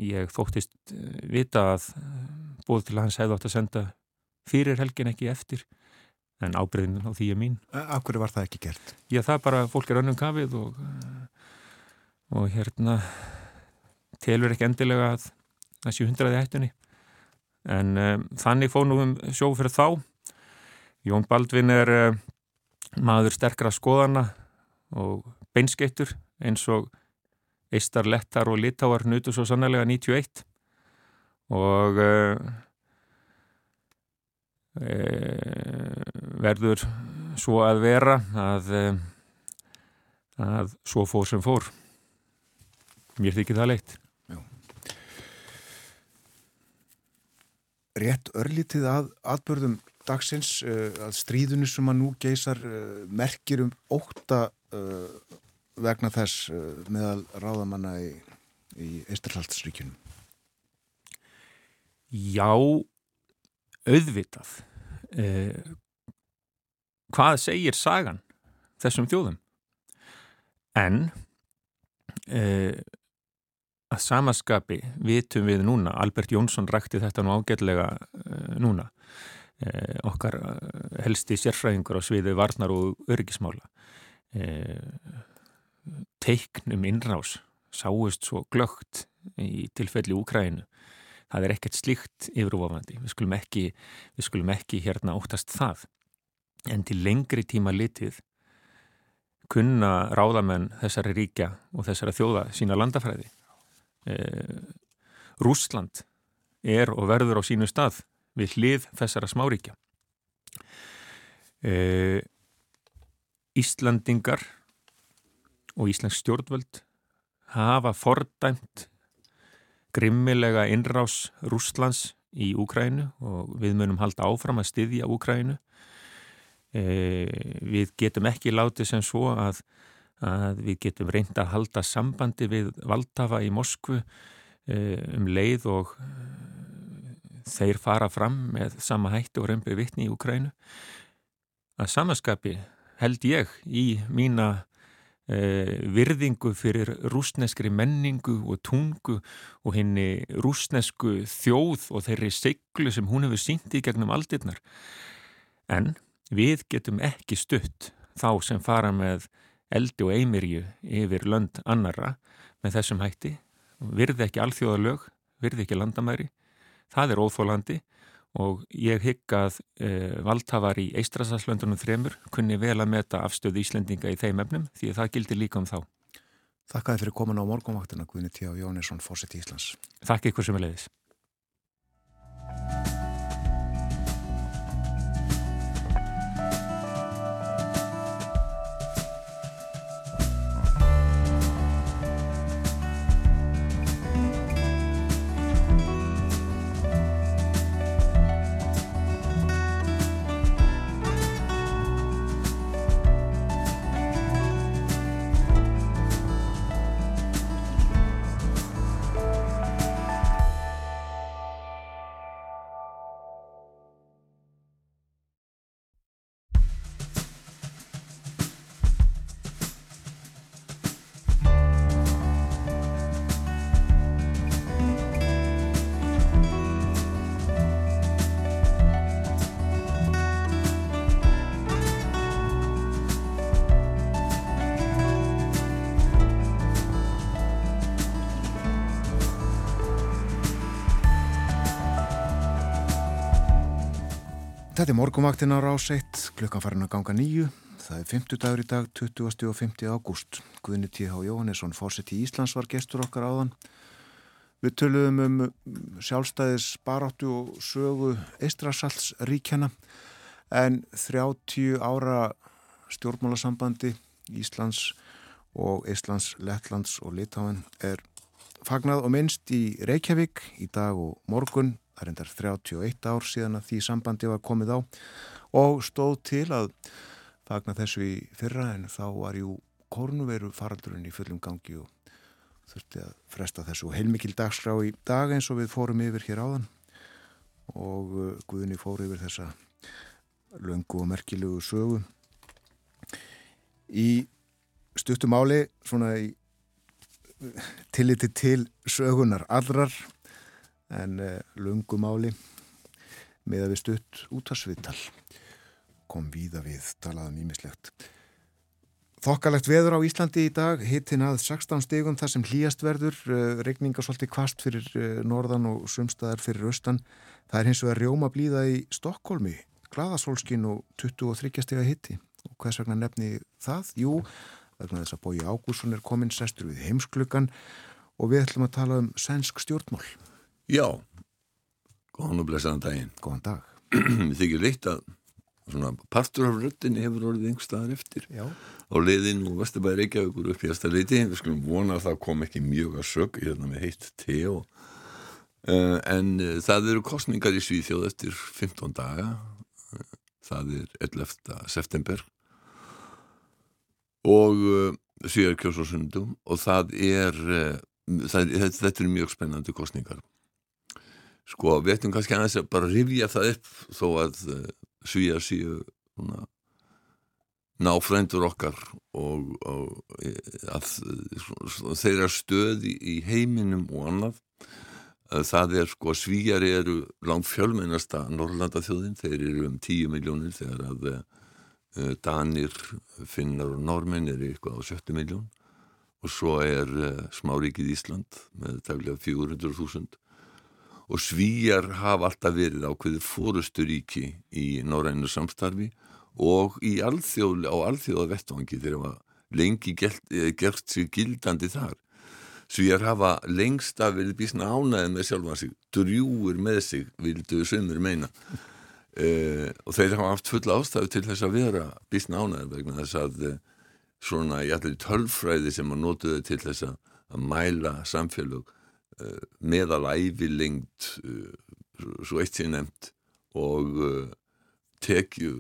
ég þóttist vita að bóð til að hans hefði átt að senda fyrir helgin ekki eftir en ábreyðin á því er mín. Akkur var það ekki gert? Já það bara, fólk er önnum kafið og, og hérna telur ekki endilega að það sé hundraði hættunni. En um, þannig fónum við sjó fyrir þá. Jón Baldvin er um, maður sterkra skoðana og beinskettur eins og eistar, lettar og litáar nutu svo sannlega 91 og uh, verður svo að vera að, að svo fór sem fór. Mér þykir það leitt. Já. Rétt örlítið að aðbörðum dagsins að stríðinu sem að nú geysar merkir um óta vegna þess meðal ráðamanna í, í Eistarhaldsríkjunum Já, auðvitað. Eh, hvað segir sagan þessum þjóðum? En eh, að samaskapi vitum við núna, Albert Jónsson rækti þetta nú ágætlega eh, núna, eh, okkar eh, helsti sérfræðingur á sviðu varnar og örgismála, eh, teiknum innrás sáust svo glögt í tilfelli Úkrænu það er ekkert slíkt yfirúafandi, við skulum ekki, við skulum ekki hérna óttast það. En til lengri tíma litið kunna ráðamenn þessari ríkja og þessara þjóða sína landafræði. Eh, Rúsland er og verður á sínu stað við hlið þessara smáríkja. Eh, Íslandingar og Íslands stjórnvöld hafa fordæmt grimmilega innrás Rúslands í Úkrænu og við munum halda áfram að styðja Úkrænu. við getum ekki látið sem svo að, að við getum reynda að halda sambandi við Valdafa í Moskvu um leið og þeir fara fram með sama hætti og reymbir vittni í Ukrænu að samaskapi held ég í mína virðingu fyrir rúsneskri menningu og tungu og henni rúsnesku þjóð og þeirri seglu sem hún hefur sínt í gegnum aldirnar. En við getum ekki stutt þá sem fara með eldi og eimirju yfir lönd annara með þessum hætti. Virði ekki alþjóðalög, virði ekki landamæri. Það er óþólandi og ég hygg að e, valdhafar í Eistrasalslöndunum þremur kunni vel að meta afstöðu Íslendinga í þeim efnum því að það gildir líka um þá. Þakkaði fyrir komin á morgunvaktina Guðni T. Jónesson, Fósitt Íslands. Þakk ykkur sem er leiðis. Þetta er morgumvaktin á ráseitt, klukkan farin að ganga nýju. Það er 50 dagur í dag, 20. og 50. ágúst. Guðni T.H. Jóhannesson, fórsett í Íslands, var gestur okkar áðan. Við töluðum um sjálfstæðis baráttu og sögu Eistrasalsríkjana en 30 ára stjórnmálasambandi Íslands og Íslands, Lettlands og Litáen er fagnað og minnst í Reykjavík í dag og morgun það er endar 31 ár síðan að því sambandi var komið á og stóð til að fagna þessu í fyrra en þá var jú kornuveru faraldurinn í fullum gangi og þurfti að fresta þessu. Heilmikil dagskrá í dag eins og við fórum yfir hér áðan. Og uh, Guðni fór yfir þessa löngu og merkilugu sögu. Í stuttumáli svona í tilliti til sögunar allrar en uh, lungumáli með að við stutt út að sviðtal kom víða við talaðum ímislegt Þokkalegt veður á Íslandi í dag hittin að 16 stegum þar sem hlýjast verður uh, regninga svolítið kvast fyrir uh, norðan og sumstaðar fyrir austan. Það er hins vegar rjóma blíða í Stokkólmi gladasólskin og 23 stega hitti og hvers vegna nefni það? Jú, vegna þess að Bói Ágússon er komin sestur við heimskluggan og við ætlum að tala um sænsk stjórnmál Já, góðan og blessaðan daginn. Góðan dag. Þið þykir reitt að svona partur af röttinni hefur orðið einhver staðar eftir Já. á leiðin og Vesturbæri Reykjavíkur upp í aðstæðleiti. Við skulum vona að það kom ekki mjög að sög hérna með heitt te og uh, en uh, það eru kostningar í Svíþjóð eftir 15 daga. Uh, það er 11. september og síðar kjósásundum og það er, það, þetta er mjög spennandi kostningar sko við ættum kannski aðeins að bara rifja það upp þó að eh, svíja síu náfrændur okkar og, og eh, að uh, þeirra stöð í, heiminum og annað. Það er sko svíjar eru langt fjölmennasta Norrlandaþjóðin, þeir eru um 10 miljónir þegar að Danir, Finnar og Normenn eru eitthvað á 70 miljón og svo er smáríkið Ísland með taflega 400.000 og svíjar hafa alltaf verið ákveðið fórusturíki í norrænu samstarfi og í alþjóð, á alþjóða vettvangi þegar það var lengi gert, eh, gert sér gildandi þar. Svíjar hafa lengst að verið bísna ánaðið með sjálfa sig, drjúur með sig, vildu sömur meina. Uh, og þeir hafa haft fulla ástæðu til þess að vera bísna ánaðið vegna þess að uh, svona í allir tölfræði sem að notuðu til þess að, mæla samfélög Eh, meðalæfi lengt eh, svo eitt sé nefnt og eh, tekju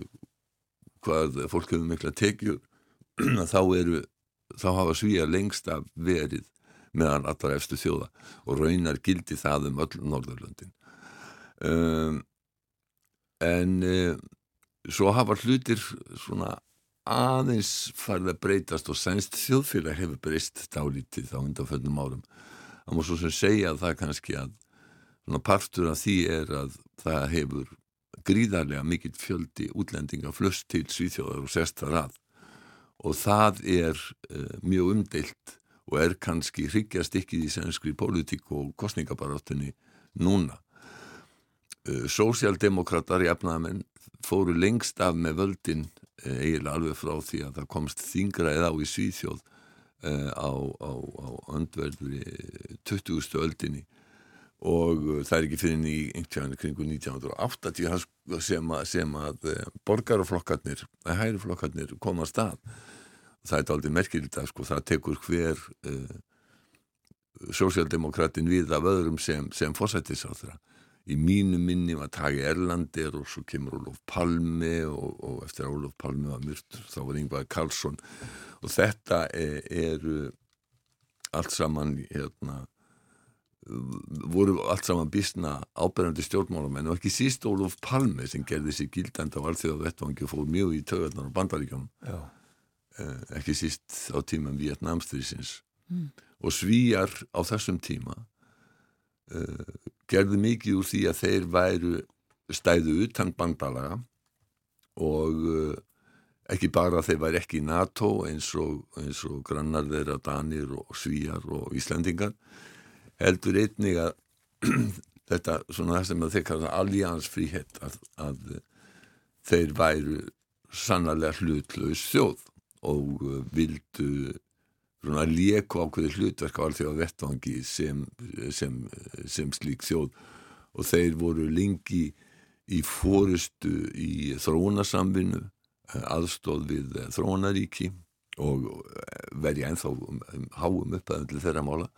hvað fólk hefur mikla tekjur þá eru þá hafa svíjar lengst af verið meðan allar efstu þjóða og raunar gildi það um öll Norðurlöndin. Um, en um, svo hafa hlutir svona aðeins farið að breytast og sænst þjóðfélag hefur breyst dálítið á undanföldnum árum það múið svo sem segja að það kannski að partur af því er að það hefur gríðarlega mikill fjöldi útlendinga flust til Svíþjóðar og sestar að og það er uh, mjög umdeilt og er kannski hryggjast ekki í sænskri pólitík og kostningabaráttunni núna. Uh, Sósialdemokrater í efnaðamenn fóru lengst af með völdin uh, eiginlega alveg frá því að það komst þingra eða á í Svíþjóð á, á, á öndverðri 20. öldinni og það er ekki fyrir ný einhvern kringu 1980 sem að, sem að borgarflokkarnir, hæriflokkarnir koma að stað það er aldrei merkilegt að sko það tekur hver uh, sósjaldemokratin við af öðrum sem, sem fósættisáþra í mínu minni var Tagi Erlandir og svo kemur Olof Palme og, og eftir að Olof Palme var myrtur þá var Yngvar Karlsson. Og þetta er, er allt saman hérna voru allt saman bísna áberandi stjórnmálamenn og ekki síst Olof Palme sem gerði sér gildand á alþjóða vettvangi og fóð mjög í tögarnar á bandaríkjónum eh, ekki síst á tíman Vietnamstrísins mm. og svíjar á þessum tíma uh, gerði mikið úr því að þeir væru stæðu utan bandalaga og uh, ekki bara þeir væri ekki í NATO eins og, eins og grannar þeirra Danir og svíjar og Íslandingar heldur einnig að þetta svona sem að þeir kalla alliansfríhet að, að þeir væru sannarlega hlutlaus þjóð og uh, vildu svona léku ákveði hlutverk á allþjóða vettvangi sem, sem, sem slík þjóð. Og þeir voru lengi í fórustu í þróunasamvinnu uh, aðstóð við þróunaríki og verði ennþá um, um, háum upp að þeirra mála.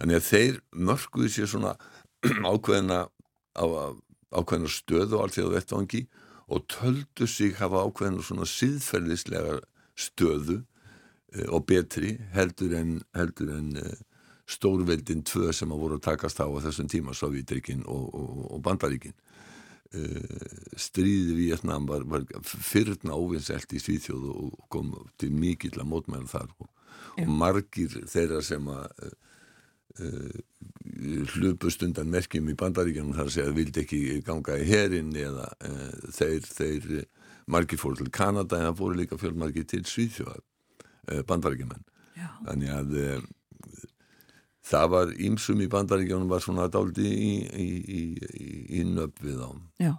Þannig að þeir mörguðu sér svona ákveðina, á, ákveðina stöðu á að vettvangi og töldu sig hafa ákveðina svona síðferðislega stöðu og betri heldur en, heldur en e, stórveldin tvö sem að voru að takast á á þessum tíma, Sovjetrikin og, og, og Bandaríkin. E, stríði Vietnam var, var fyrrna óvinnselt í Svíþjóðu og kom til mikill að mótmæla þar og, og margir þeirra sem að Uh, hlupust undan merkjum í bandaríkjanum þar að segja að vildi ekki ganga í herin eða uh, þeir, þeir margir fór til Kanada en það fóru líka fjölmargir til Svíðfjóðar uh, bandaríkjumenn þannig að það var ímsum í bandaríkjanum var svona daldi í, í, í, í nöpp við á Já.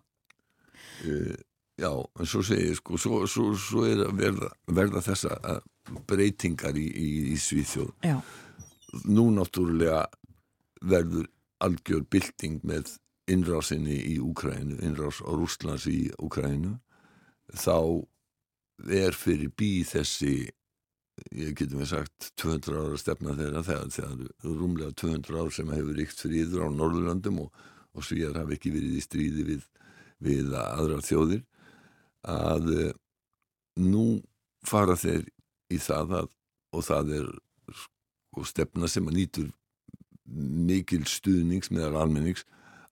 Já, en svo segir sko, svo, svo, svo er að verða, verða þessa breytingar í Svíðfjóð Já. Nú náttúrulega verður algjör bylting með innrásinni í Úkrænu, innrás á Rúslands í Úkrænu þá er fyrir bí þessi ég getum við sagt 200 ára stefna þeirra þegar það er rúmlega 200 ára sem hefur ríkt fyrir yður á Norðurlandum og, og svíjar hafi ekki verið í stríði við, við aðra þjóðir að eh, nú fara þeir í það að, og það er og stefna sem að nýtur mikil stuðnings meðal almennings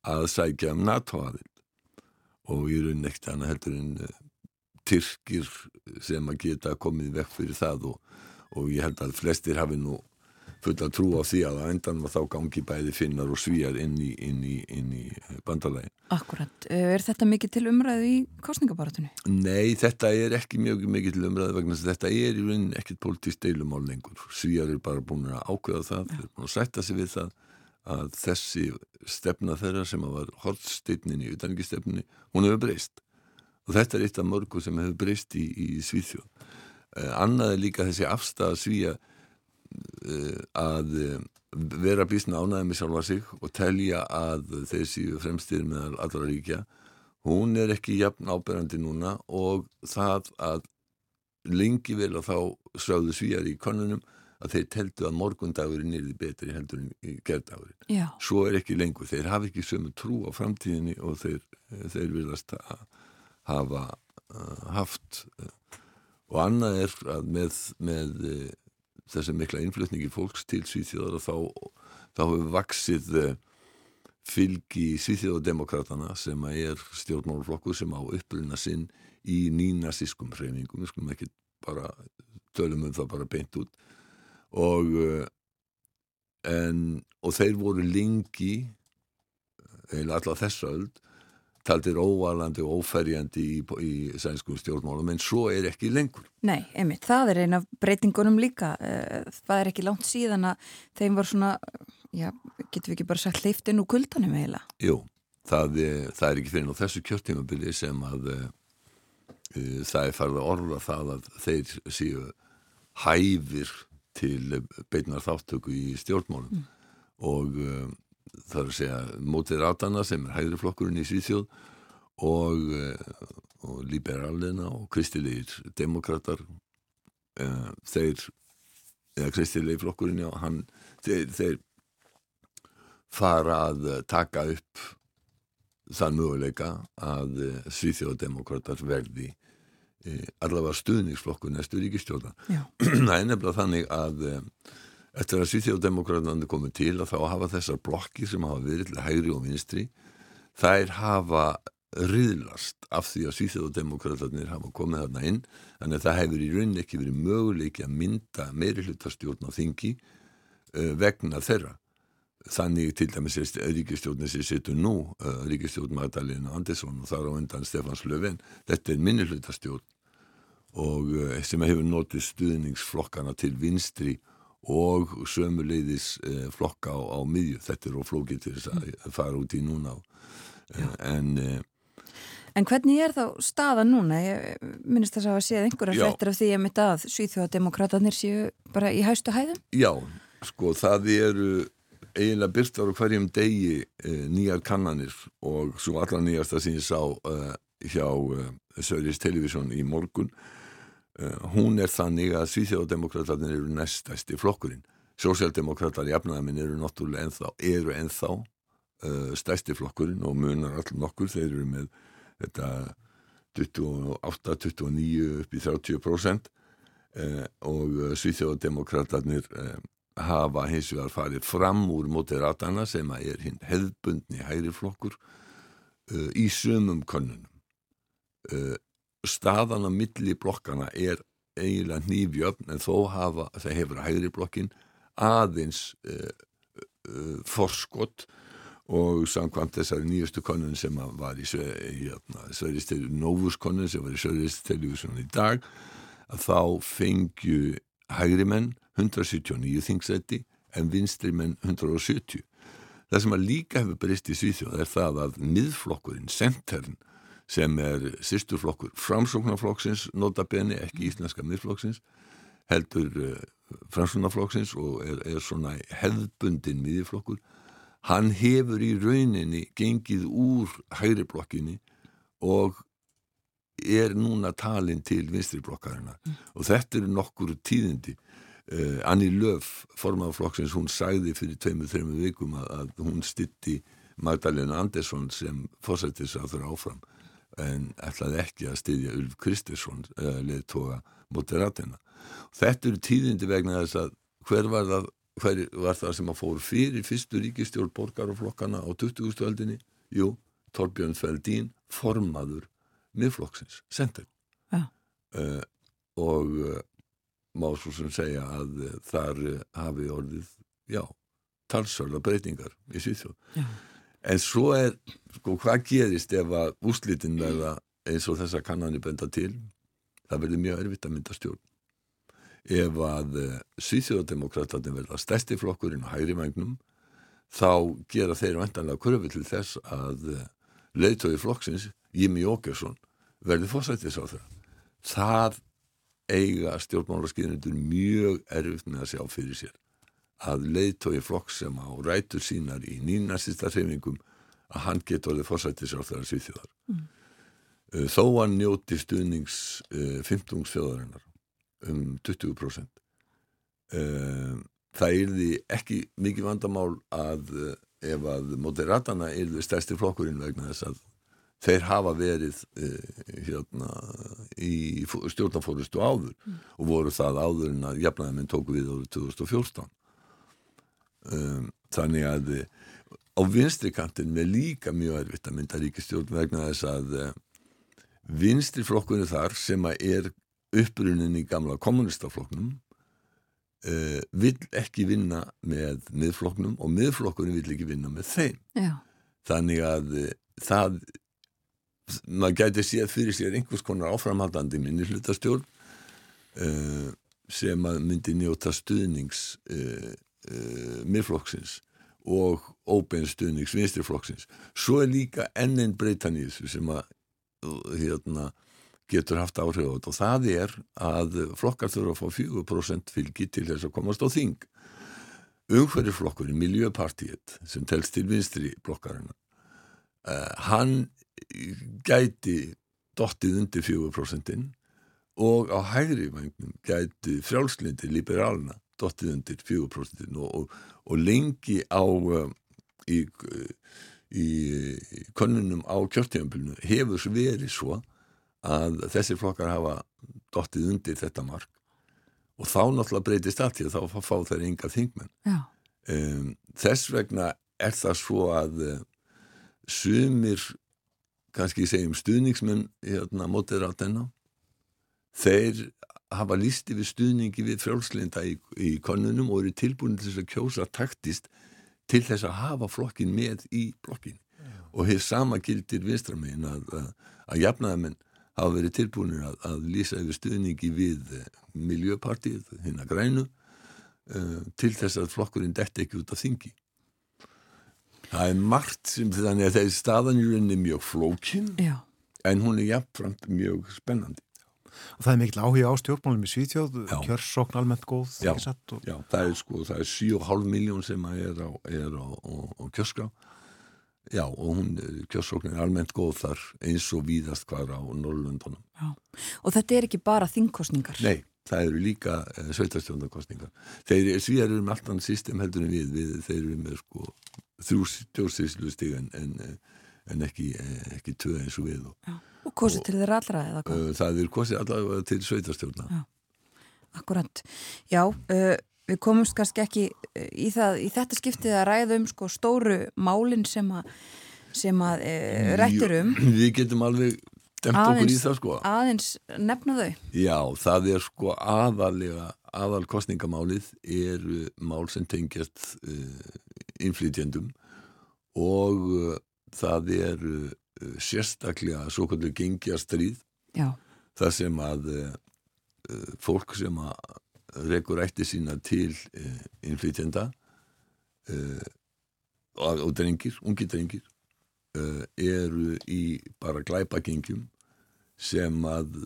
að sækja um NATO-aðild. Og ég unn ekkert hana heldur en uh, tyrkir sem að geta komið vekk fyrir það og, og ég held að flestir hafi nú fulla trú á því að endan var þá gangi bæði finnar og svíjar inn í, inn í, inn í bandalægin. Akkurat. Eh, er þetta mikið til umræðu í kostningabaratunni? Nei, þetta er ekki mjög mikið til umræðu vegna þess að þetta er í raunin ekkit politísk deilumál lengur. Svíjar er bara búin að ákveða það, þeir er búin að sætta sig við það að þessi stefna þeirra sem að var hortsteytnin í utaningistefninni, hún hefur breyst og þetta er eitt af mörgu sem hefur breyst í, í Svíþjóð. Eh, annað er líka þessi afstæða svíja Eh, að eh, vera bísna ánæðið með sjálfa sig og telja að séu fremstir með allra ríkja hún er ekki jafn áberandi núna og það að lengi vel að þá sráðu svíjar í konunum að þeir teltu að morgundagurinn er betri heldur en gerðdagurinn. Svo er ekki lengur. Þeir hafa ekki sömu trú á framtíðinni og þeir, þeir viljast að hafa uh, haft uh, og annað er að með, með uh, þessi mikla innflutningi fólks til Svíþjóðar þá, þá hefur vaksið fylgi Svíþjóðademokratana sem er stjórnmálflokkur sem á uppruna sinn í nínasískum hreiningum, við skulum ekki bara tölum um það bara beint út. Og en, og þeir voru lengi eða alla þessa öll taldir óvalandi og óferjandi í, í sænskum stjórnmálum en svo er ekki lengur. Nei, einmitt, það er eina af breytingunum líka eh, það er ekki langt síðan að þeim var svona, já, getur við ekki bara sagt leiftin úr kuldanum eiginlega? Jú, það, það er ekki fyrir nú þessu kjörtímabili sem að uh, það er farið að orða það að þeir séu hæfir til beitnar þáttöku í stjórnmálum mm. og það er að segja mótið rátana sem er hægri flokkurinn í Svíþjóð og, uh, og liberalina og kristilegir demokrater uh, þeir eða kristilegi flokkurinn já, hann, þeir, þeir fara að taka upp þann möguleika að Svíþjóðdemokrater verði allavega stuðningsflokkur næstu ríkistjóðan það er nefnilega þannig að eftir að Svíþjóðdemokratandi komið til að þá hafa þessar blokki sem hafa verið til hægri og vinstri þær hafa riðlast af því að Svíþjóðdemokratanir hafa komið þarna inn. Þannig að það hefur í rauninni ekki verið möguleiki að mynda meiri hlutastjórn á þingi uh, vegna þeirra. Þannig til dæmis er ríkistjórnir sem situr nú uh, ríkistjórn Magdalena Andersson og þar á undan Stefans Löfven. Þetta er minni hlutastjórn og uh, sem hefur notið stuðningsflokkana til vinstri og sömuleiðis uh, flokka á, á miðju, þetta er oflókið til þess að fara út í núna. En En hvernig er þá staðan núna? Ég minnist þess að hafa séð einhverja frettir af því að mitt að Svíþjóðademokraterni séu bara í hæstu hæðum? Já, sko það eru eiginlega byrtar á hverjum degi eh, nýjar kannanir og svo allra nýjasta sem ég sá eh, hjá eh, Söðris Television í morgun hún er þannig að Svíþjóðdemokraterna eru næstæsti flokkurinn. Sósjaldemokrater í afnæðaminn eru náttúrulega ennþá, eru ennþá stæsti flokkurinn og munar allir nokkur, þeir eru með þetta 28-29 upp í 30% og Svíþjóðdemokraterna hafa hins vegar farið fram úr moderatana sem að er hinn hefðbundni hægri flokkur uh, í sumum konunum uh, staðan á milli blokkana er eiginlega nýfjöfn en þó hafa, það hefur hægri blokkin aðeins uh, uh forskott og samkvæmt þessari nýjustu konun sem var í Sveriðstelju Novus konun sem var í Sveriðstelju í dag að þá fengju hægri menn 179 þingsæti en vinstri menn 170. Það sem að líka hefur breyst í Svíþjóð er það að miðflokkurinn, Centern, sem er sýsturflokkur framsóknarflokksins, notabene, ekki íslenska miðflokksins, heldur uh, framsóknarflokksins og er, er svona hefðbundin miðflokkur, hann hefur í rauninni gengið úr hægriblokkinni og er núna talin til vinstriblokkarinnar mm. og þetta eru nokkur tíðindi. Uh, Annie Löf, formanflokksins, hún sæði fyrir tveimur-þreimur vikum að, að hún stitti Magdalena Andersson sem fórsættis að þurra áfram en ætlaði ekki að styðja Ulf Kristersson uh, eh, leðtoga moderatina. Þetta eru tíðindi vegna þess að hver var það, hver var það sem að fór fyrir fyrstu ríkistjórn borgaraflokkana á 20. öldinni? Jú, Torbjörn Feldín, formaður miðflokksins, sendir. Ja. Uh, og má svo sem segja að eh, þar eh, hafi orðið, já, talsörla breytingar í Svíþjóð. En svo er, sko, hvað gerist ef að úslitin verða eins og þessa kannanir benda til? Það verður mjög erfitt að mynda stjórn. Ef að eh, Svíþjóðdemokratatin verða stærsti flokkurinn á hægri mægnum, þá gera þeir vantanlega kurfi til þess að leiðtói flokksins, Jimmy Åkesson, verður fórsættis á það. Það eiga stjórnmálarskiðnendur mjög erfitt með að sjá fyrir sér að leiðtói flokk sem á rætur sínar í nýnastista hreyfingum að hann getur orðið fórsættisráþara sviðþjóðar. Mm. Uh, þó að njóti stuðnings uh, 15 þjóðarinnar um 20%. Uh, það yrði ekki mikið vandamál að ef að moderatana yrði stærsti flokkurinn vegna þess að þeir hafa verið uh, hérna í stjórnafórustu áður og voru það áður en að jafnaðarminn tóku við árið 2014 um, þannig að uh, á vinstri kantin með líka mjög erfitt að mynda ríkistjórn vegna þess að uh, vinstri flokkunni þar sem að er upprunin í gamla kommunistaflokknum uh, vill ekki vinna með miðflokknum og miðflokkunni vill ekki vinna með þeim. Já, þannig að það maður gæti séð fyrir sér einhvers konar áframhaldandi minni hlutastjórn uh, sem að myndi njóta stuðnings uh, uh, miðflokksins og óbein stuðnings vinstriflokksins. Svo er líka enn einn breytan í þessu sem að hérna, getur haft áhrif á þetta og það er að flokkar þurfa að fá 4% fylgi til þess að komast á þing. Umhverjuflokkurinn, Miljöpartiet, sem telst til vinstri blokkarina, uh, hann gæti dottið undir 4% og á hægri vagnum gæti frjálslindi liberálna dottið undir 4% og, og, og lengi á uh, í, í konunum á kjörtíðanbylnu hefur verið svo að þessir flokkar hafa dottið undir þetta mark og þá náttúrulega breytist allt því að þá fá þeir enga þingmenn. Um, þess vegna er það svo að uh, sumir kannski segjum stuðningsmenn hérna mótið rátenna þeir hafa lísti við stuðningi við frjálslinda í, í konunum og eru tilbúin til þess að kjósa taktist til þess að hafa flokkin með í blokkin og hér sama gildir vinstramegin að, að, að jafnaðamenn hafa verið tilbúinir að, að lýsa yfir stuðningi við uh, miljöpartið, hinn að grænu uh, til þess að flokkurinn detti ekki út af þingi. Það er margt sem þannig að rauninni er mjög flókin já, en hún er jafnframt mjög spennandi. Og það er mikil áhuga á stjórnmálum í Svíþjóð, kjörsókn almennt góð, Já. Og... Já, það er sko, það er 7,5 miljón sem að er á, er á, á, á kjörskrá. Já, og hún, kjörsókn er almennt góð þar eins og víðast hvar á Norrlundunum. Og þetta er ekki bara þingkostningar. Nei, það eru líka uh, sveitarstjóndarkostningar. Þeir, svíjar eru með allt annað system heldur en við, við þeir eru með sko þrjú stjórnsýslu stig en, en, eh, en ekki, eh, ekki tvö eins og við og Já. Og kosið til þeirra allra eða hvað? uh, það er kostið allavega til sveitarstjórna. Já. Akkurat. Já, uh, við komumst kannski ekki í, það, í þetta skiptið að ræða um sko, stóru málin sem að, sem að uh, rættur um. Við getum alveg demt okkur í það sko. Aðeins nefna þau. Já, það er sko aðalega, aðal kostningamálið er mál sem tengjast innflytjendum og það er sérstaklega svo kvöldur gengja stríð Já, þar sem að uh, uh, fólk sem að rekur ætti sína til uh, innflytjenda og, drengir, ungi drengir eru í bara glæpagengjum sem að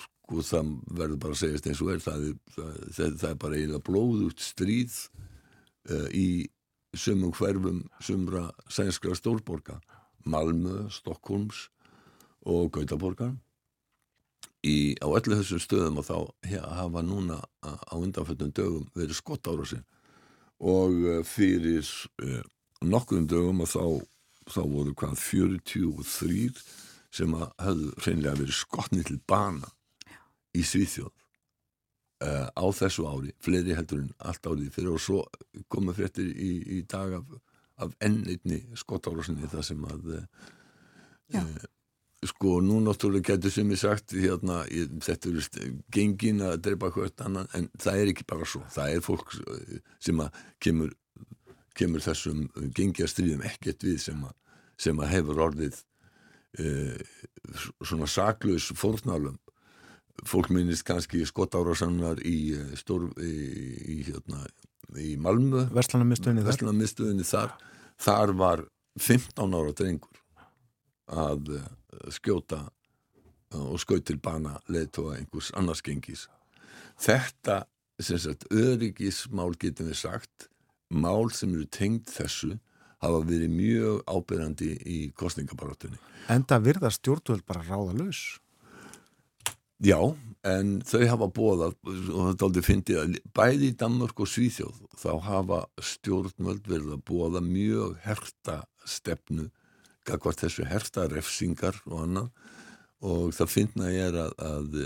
sko það verður bara að segjast eins og er það er, það, það, er bara eiginlega blóðugt stríð í sumum hverfum sumra sænskra stórborga Malmö, Stokkólms og Gautaborgar. Í, á öllu þessum stöðum og þá he- hafa núna á undanfjöldum dögum verið skottára sin og eh, fyrir uh, nokkrum dögum og þá, þá voru hvað 43 sem að höfðu hreinlega verið skotnið til bana í Svíþjóð. Uh, á þessu ári, fleiri heldur en allt árið fyrir og svo komu fréttir í, í dag af, af ennitni skottára sinni það sem að Já. sko nú náttúrulega getur sem ég sagt hérna, ég, þetta eru gengin að dreipa hvert annan en það er ekki bara svo, það er fólk eh, sem að kemur kemur þessum gengjastriðum ekkert við sem að, sem að hefur orðið e, svona saklaus fórnálum fólk minnist kannski skotárasannar í, stór, í, í, hérna, í Malmö. Vestlunarmiðstöðinni þar þar var 15 ára drengur að eh, skjóta eh, og skaut til bana leiðtóa einhvers annars gengis þetta sem sagt öryggismál getum við sagt mál sem eru tengd þessu hafa verið mjög ábyrjandi í kostningabarátunni Enda virða stjórnvöld bara ráða laus. Já, en þau hafa bóðað og þetta aldrei fyndið að bæði í Danmörk og Svíþjóð þá hafa stjórnvöld verið að bóða mjög herta stefnu gagvart þessu herta refsingar og annað. Og það finna ég er að, að,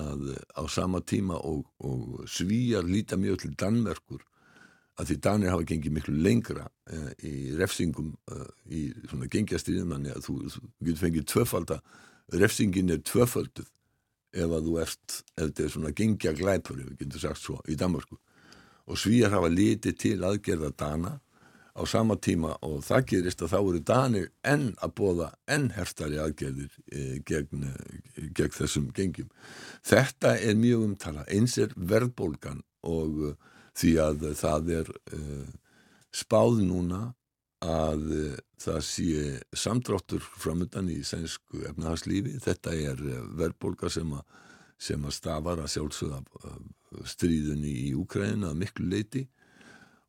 að á sama tíma og, og svíjar líta mjög til Danmerkur að því Danir hafa gengið miklu lengra uh, í refsingum uh, í svona gengjastriðum þannig að þú, þú getur fengið tvöfalda refsingin er tvöfalduð ef að þú ert, ef þetta er svona gengja glæpur, ef við getum sagt svo, í Danmarku og svíjar hafa litið til aðgerða Dana á sama tíma og það gerist að þá eru Danir enn að bóða enn herstari aðgerðir e, gegn, e, gegn þessum gengjum. Þetta er mjög umtala, eins er verðbólgan og e, því að það er e, spáð núna að e, það sé samdráttur framöndan í sænsku efnahagslífi. Þetta er e, verðbólga sem sem að stafar að sjálfsögða stríðunni í Úkræna að miklu leiti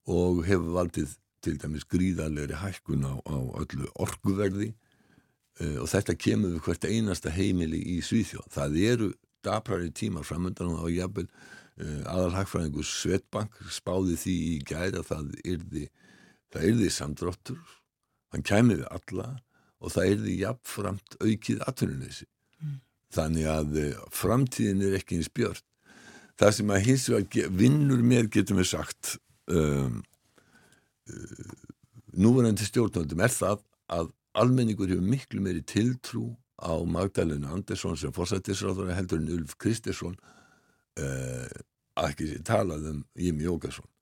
og hefur valdið til dæmis gríðarleiri hækkun á, á öllu orguverði uh, og þetta kemur við hvert einasta heimili í Svíþjóð. Það eru daprari tímar framöndan og jafnvel uh, aðalhagfræðingu Svetbank spáði því í gæri að það yrði, það yrði samdrottur, hann kæmi við alla og það yrði jafnframt aukið atvinnuleysi. Mm. Þannig að uh, framtíðin er ekki eins björn. Það sem að hins vegar vinnur með getum við sagt um núverandi stjórnvöldum er það að almenningur hefur miklu meiri tiltrú á Magdalena Andersson sem fórsættisráður heldur en Ulf Kristersson uh, að ekki talað um Jimmy Jókasson ja.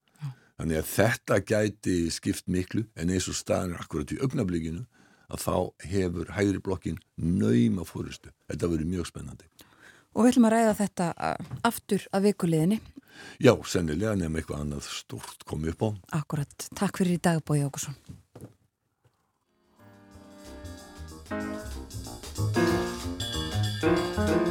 Þannig að þetta gæti skipt miklu en eins og staðin akkurat í augnablíkinu að þá hefur hægri blokkin nöyma fórustu þetta verður mjög spennandi Og við ætlum að ræða þetta aftur að vikuleginni Já, sennilega nefnum eitthvað annað stort komið upp á. Akkurat. Takk fyrir í dag, Bói Ákusson. Þið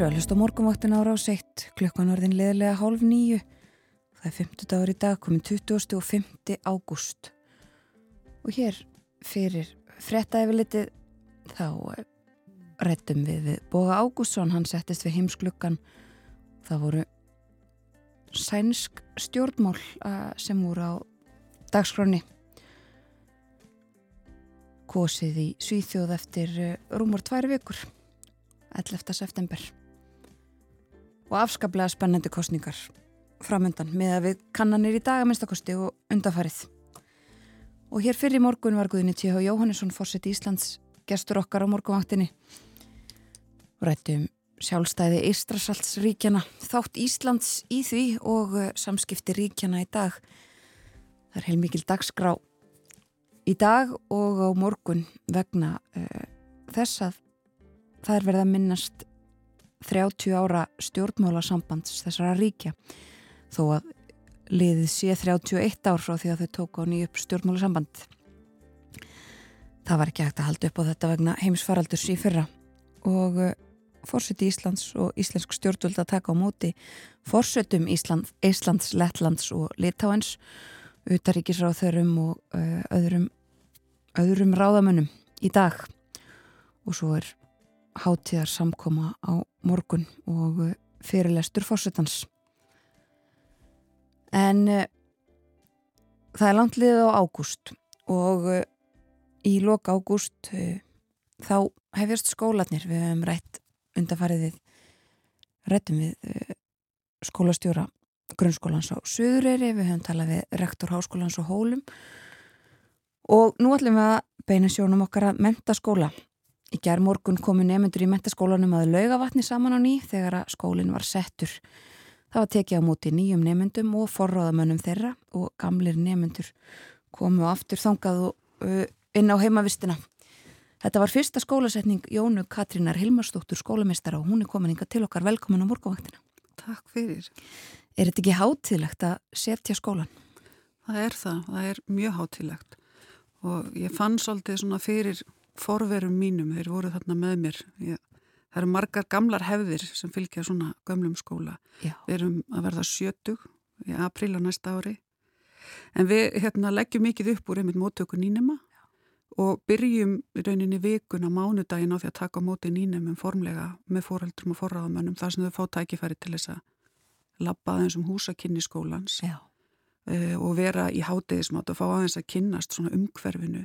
eru að hlusta morgumvaktin ára á seitt, klukkan orðin leðilega hálf nýju. Það er 50 dagur í dag, komin 20. og 5. ágúst. Og hér fyrir frettæfi litið þá eh, réttum við við Boga Ágússon, hann settist við heimsklukkan. Það voru sænsk stjórnmál eh, sem voru á dagskroni. Kosið í Svíþjóð eftir eh, rúmur tvær vikur, 11. september og afskaplega spennandi kostningar framöndan með að við kannanir í dag að minnstakosti og undafarið. Og hér fyrir morgun var Guðinni T.H. Jóhannesson fórsett Íslands gestur okkar á morgunvaktinni og rættum sjálfstæði Ístrasaltsríkjana þátt Íslands í því og uh, samskipti ríkjana í dag. Það er heilmikil dagskrá í dag og á morgun vegna uh, þess að það er verið að minnast 30 ára stjórnmálasambands þessara ríkja. Þó að liðið sé 31 ár frá því að þau tók á nýjup stjórnmálasamband. Það var ekki hægt að halda upp á þetta vegna heimsfaraldurs í fyrra. Og uh, fórseti Íslands og Íslensk stjórnvöld að taka á móti fórsetum Ísland, Íslands, Lettlands og Litáens utaríkisráþörum og uh, öðrum öðrum ráðamönnum í dag. Og svo er hátíðar samkoma á morgun og uh, fyrirlestur fórsetans. En uh, það er langt liðið á ágúst og uh, í loka ágúst uh, þá hefjast skólanir við hefum rætt undarfarið við rættum við skólastjóra grunnskólans á Suðureyri, við höfum talað við rektor háskólans á Hólum og nú ætlum við að beina sjónum okkar að mentaskóla Í gerð morgun komu nefnendur í mentaskólanum að laugavatni saman á ný þegar að skólinn var settur. Það var tekið á móti nýjum nefnendum og forráðamönnum þeirra og gamlir nefnendur komu aftur þangað inn á heimavistina. Þetta var fyrsta skólasetning Jónu Katrínar Hilmarsdóttur skólamistara og hún er komin inga til okkar velkomin á morgunvaktina. Takk fyrir. Er þetta ekki hátíðlegt að setja skólan? Það er það, það er mjög hátíðlegt og ég fann svolítið svona fyrir forverum mínum, þeir voru þarna með mér ég, það eru margar gamlar hefðir sem fylgja svona gömlum skóla Já. við erum að verða sjötug í apríl á næsta ári en við hérna, leggjum mikið upp úr einmitt móttöku nýnema og byrjum í rauninni vikun á mánudagin á því að taka móti nýnemum formlega með fóröldrum og forráðamönnum þar sem þau fá tækifæri til þess að labba aðeins um húsakinni skólans Já. uh, og vera í hátegismátt og fá aðeins að kynnast svona umhverfinu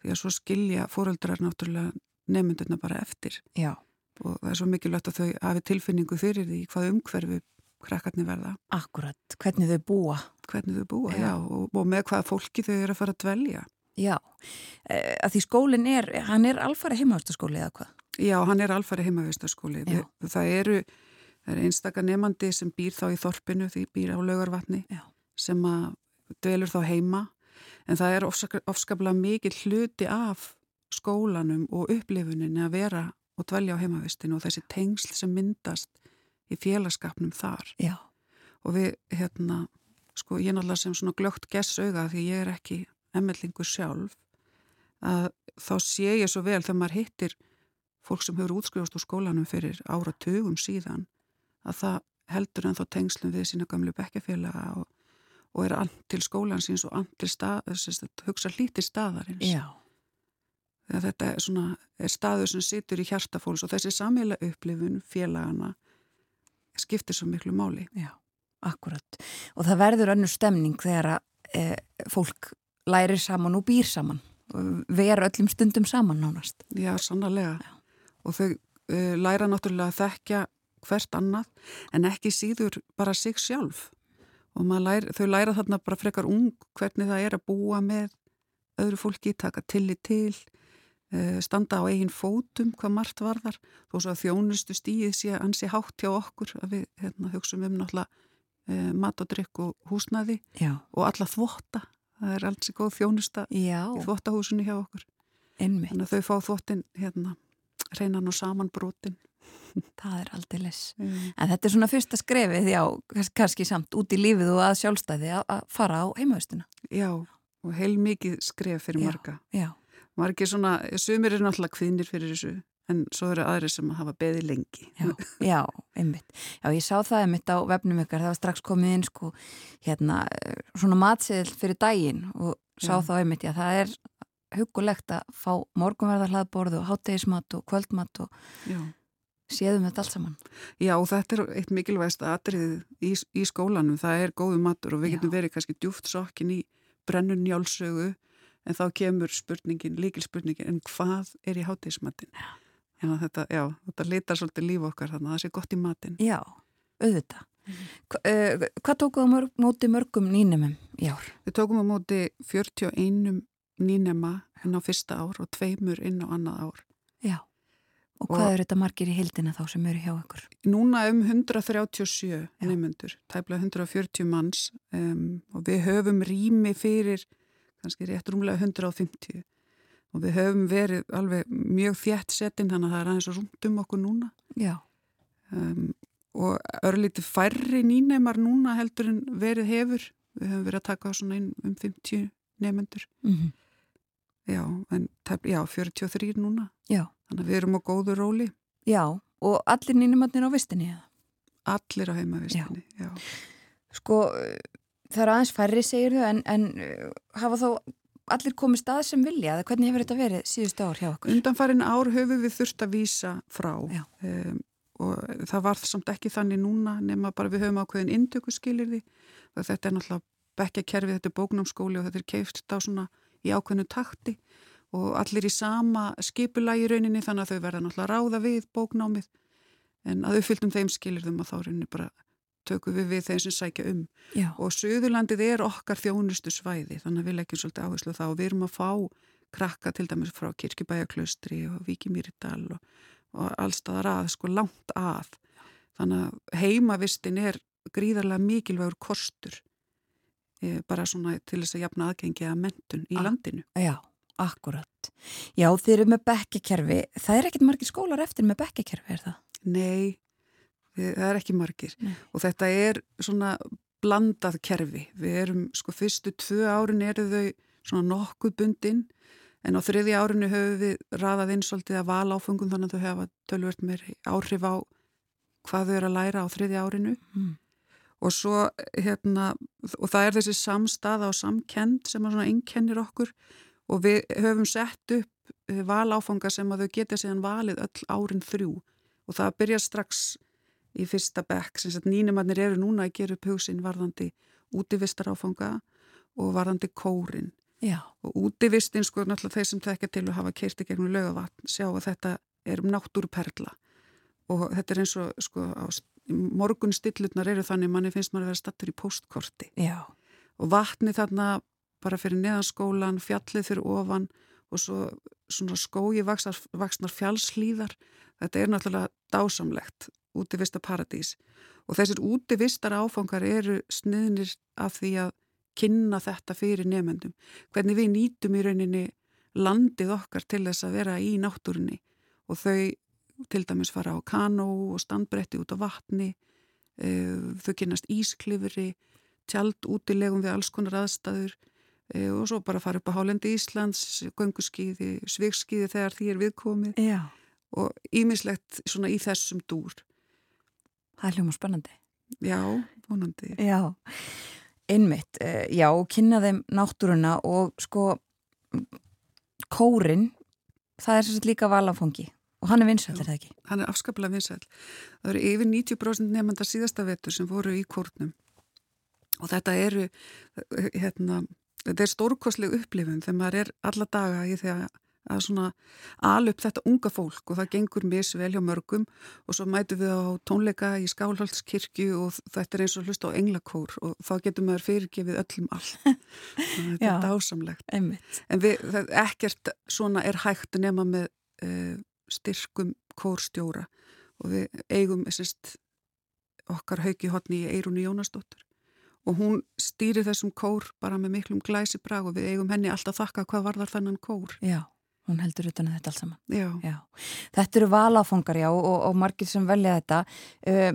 því að svo skilja fóröldrar náttúrulega nefndurna bara eftir Já. og það er svo mikilvægt að þau hafi tilfinningu fyrir því hvað umhverfi krakkarnir verða. Akkurat, hvernig þau búa. Hvernig þau búa, Já. já, og, og með hvaða fólki þau eru að fara að dvelja. Já, eh, að því skólinn er, hann er alfara heimavæstaskóli eða hvað? Já, hann er alfari heimavistaskóli. Það eru, það eru einstaka nefandi sem býr þá í þorpinu, því býr á laugarvatni, Já. sem að dvelur þá heima en það er ofska- ofskaplega mikið hluti af skólanum og upplifuninni að vera og dvelja á heimavistinu og þessi tengsl sem myndast í félagskapnum þar Já. og við hérna sko ég náttúrulega sem svona glögt gessauga því ég er ekki emmellingur sjálf að þá sé ég svo vel þegar maður hittir fólk sem hefur útskrifast úr skólanum fyrir áratugum síðan að það heldur en þá tengslum við sína gamlu bekkjafélaga og, og er and til skólan síns og and til stað, hugsa hlíti staðarins Já. þegar þetta er, svona, er staður sem situr í hjartafólks og þessi samíla upplifun félagana skiptir svo miklu máli. Já, akkurat. Og það verður önnur stemning þegar að e, fólk lærir saman og býr saman. Ver öllum stundum saman nánast. Já, sannlega. Og þau uh, læra náttúrulega að þekkja hvert annað en ekki síður bara sig sjálf. Og læra, þau læra þarna bara frekar ung hvernig það er að búa með öðru fólki, taka tillit til, uh, standa á eigin fótum hvað margt varðar. Þó svo að þjónustu stíð sé ansi hátt hjá okkur að við hérna, hugsaum um náttúrulega uh, mat og drikk og húsnaði Já. og alla þvotta. Það er alls í góð þjónusta Já, í þvottahúsinu hjá okkur. einmitt. Þannig að þau fá þvottin hérna, reynan og saman brotin. Það er aldrei les. Mm. En þetta er svona fyrsta skrefið, já, kannski samt út í lífið og að sjálfstæði að, fara á heimaustuna. Já, og heil mikið skref fyrir Já. marga. Já, Margir svona, sumir eru náttúrulega kvinnir fyrir þessu, en svo eru aðri sem hafa beði lengi. já, já, einmitt. Já, ég sá það einmitt á vefnum ykkar, það var strax komið inn sko, hérna, eh, svona matseðil fyrir daginn og sá þá einmitt, já, það er hugulegt að fá morgunverðar hlaðborð og háttegismat og kvöldmat og Já. Séðum þetta allt saman. Já, þetta er eitt mikilvægst atriðið í, í skólanum. Það er góðu matur og við Já. getum verið kannski djúft sokkin í brennun njálsögu, en þá kemur spurningin, líkilspurningin, en hvað er í hátíðismatin? Já. Þetta, þetta litar svolítið líf okkar þannig að það sé gott í matin. Já, auðvitað. Hva, uh, hvað á mörg, móti mörgum nýnumum í ár? Við tókum á móti 41 nýnema inn á fyrsta ár og tveimur inn á annað ár. Já. Og Og- hvað eru þetta margir í hildina þá sem eru hjá ykkur? Núna um 137 Já. neymundur, tæplega 140 manns um, og við höfum rými fyrir kannski rétt rúmlega 150 og við höfum verið alveg mjög þjætt setinn þannig að það er aðeins rúmt um okkur núna Já. um, og örlítið færri nýneymar núna heldur en verið hefur. Við höfum verið að taka svona inn um 50 neymundur. Mm Já, en tæp, já, 43 núna. Já. Þannig að við erum á góðu róli. Já, og allir nýnumatnir á vistinni eða? Allir á heimavistinni. Já. Sko, uh, það eru aðeins færri segir þau en, en uh, hafa þá allir komið stað sem vilja eða hvernig hefur þetta verið síðustu ár hjá okkur? Undanfarin ár höfum við þurft að vísa frá Já. um, og það var samt ekki þannig núna nema bara við höfum ákveðin indökuskilirði og þetta er náttúrulega bekkja kerfi, þetta er bóknámskóli og þetta er keift á svona í ákveðinu takti og allir í sama skipulagi rauninni þannig að þau verða náttúrulega ráða við bóknámið. En að uppfylltum þeim skilirðum að þá rauninni bara tökum við við þeim sem sækja um. Já. og Suðurlandið er okkar þjónustu svæði þannig að við leggjum svolítið áherslu á það. Og við erum að fá krakka til dæmis frá Kirkjubæjaklaustri og Víkimýridal og, og allstaðar að, sko langt að. Þannig að heimavistin er gríðarlega mikilvægur kostur e, bara svona til þess að jafna aðgengi að mentun í Ah. landinu. Já, akkurat. Já, þeir eru með bekkakerfi. Það er ekkert margir skólar eftir með bekkakerfi, er það? Nei, það er ekki margir Nei. og þetta er svona blandað kerfi. Við erum, sko, fyrstu tvö árin eru þau svona nokkuð bundin en á þriðja árinu höfum við raðað inn svolítið að vala áfengum þannig að þau hefa tölvört meir áhrif á hvað þau eru að læra á þriðja árinu Mm. og svo hérna og það er þessi samstaða og samkend sem að svona einkennir okkur og við höfum sett upp eh, valáfanga sem að þau geta síðan valið öll árin þrjú. Og það byrja strax í fyrsta bekk. Sem nýnumannir eru núna að gera upp hugsin varðandi útivistaráfanga og varðandi kórin. Já, og útivistin sko náttúrulega þeir sem tekja til að hafa keirti gegnum lögavatn sjá að þetta er um náttúruperla. Og þetta er eins og sko á morgun stillutnar eru þannig manni finnst maður að vera stattur í postkorti já, og vatni þarna bara fyrir neðanskólan, fjallið fyrir ofan og svo svona skói vaksnar, vaksnar fjallslíðar þetta er náttúrulega dásamlegt útivista paradís. Og þessir útivistar áfangar eru sniðnir af því að kynna þetta fyrir nefendum hvernig við nýtum í rauninni landið okkar til þess að vera í náttúrunni. Og þau til dæmis fara á kanó og standbretti út á vatni uh, þau kynast ísklifri tjald útilegum við alls konar aðstæður og svo bara fara upp á Hálendi Íslands gönguskíði, svikskíði þegar því er viðkomið já. og ímislegt svona í þessum dúr Það er hljóma spennandi. já, vonandi Já, einmitt. eh, Já, kynna þeim náttúruna og sko kórin, það er sérst líka valafangi og hann er vinsættir það ekki. hann er afskaplega vinsæl. Það eru yfir 90% nefnda síðasta vetur sem voru í kórnum og þetta eru hérna, þetta er stórkosleg upplifun þegar maður er alla daga í því að svona alup þetta unga fólk og það gengur misvel hjá mörgum og svo mætu við á tónleika í Skálholdskirkju og þetta er eins og hlust á englakór og þá getur maður fyrirgefið öllum að Þetta er dásamlegt. Einmitt. En við, það, ekkert svona er hægt nema með uh, styrkum kórstjóra og við eigum sérst, okkar hauki hotni í Eirunni Jónasdóttur og hún stýri þessum kór bara með miklum glæsi brag og við eigum henni alltaf þakka hvað varðar þennan kór. Já, hún heldur utan að þetta alls saman. Já, Já, þetta eru valafangar, já, og, og margir sem velja þetta. Uh,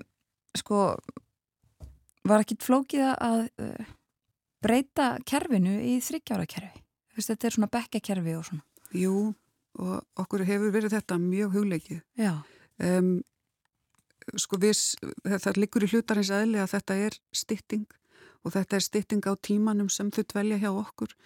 sko, var ekkit flókið að uh, breyta kerfinu í þryggjára kerfi? Þetta er svona bekkakerfi og svona. jú, og okkur hefur verið þetta mjög hugleikið. Já, Um, sko við, það liggur í hlutarins eðli að þetta er stytting og þetta er stytting á tímanum sem þau dvelja hjá okkur.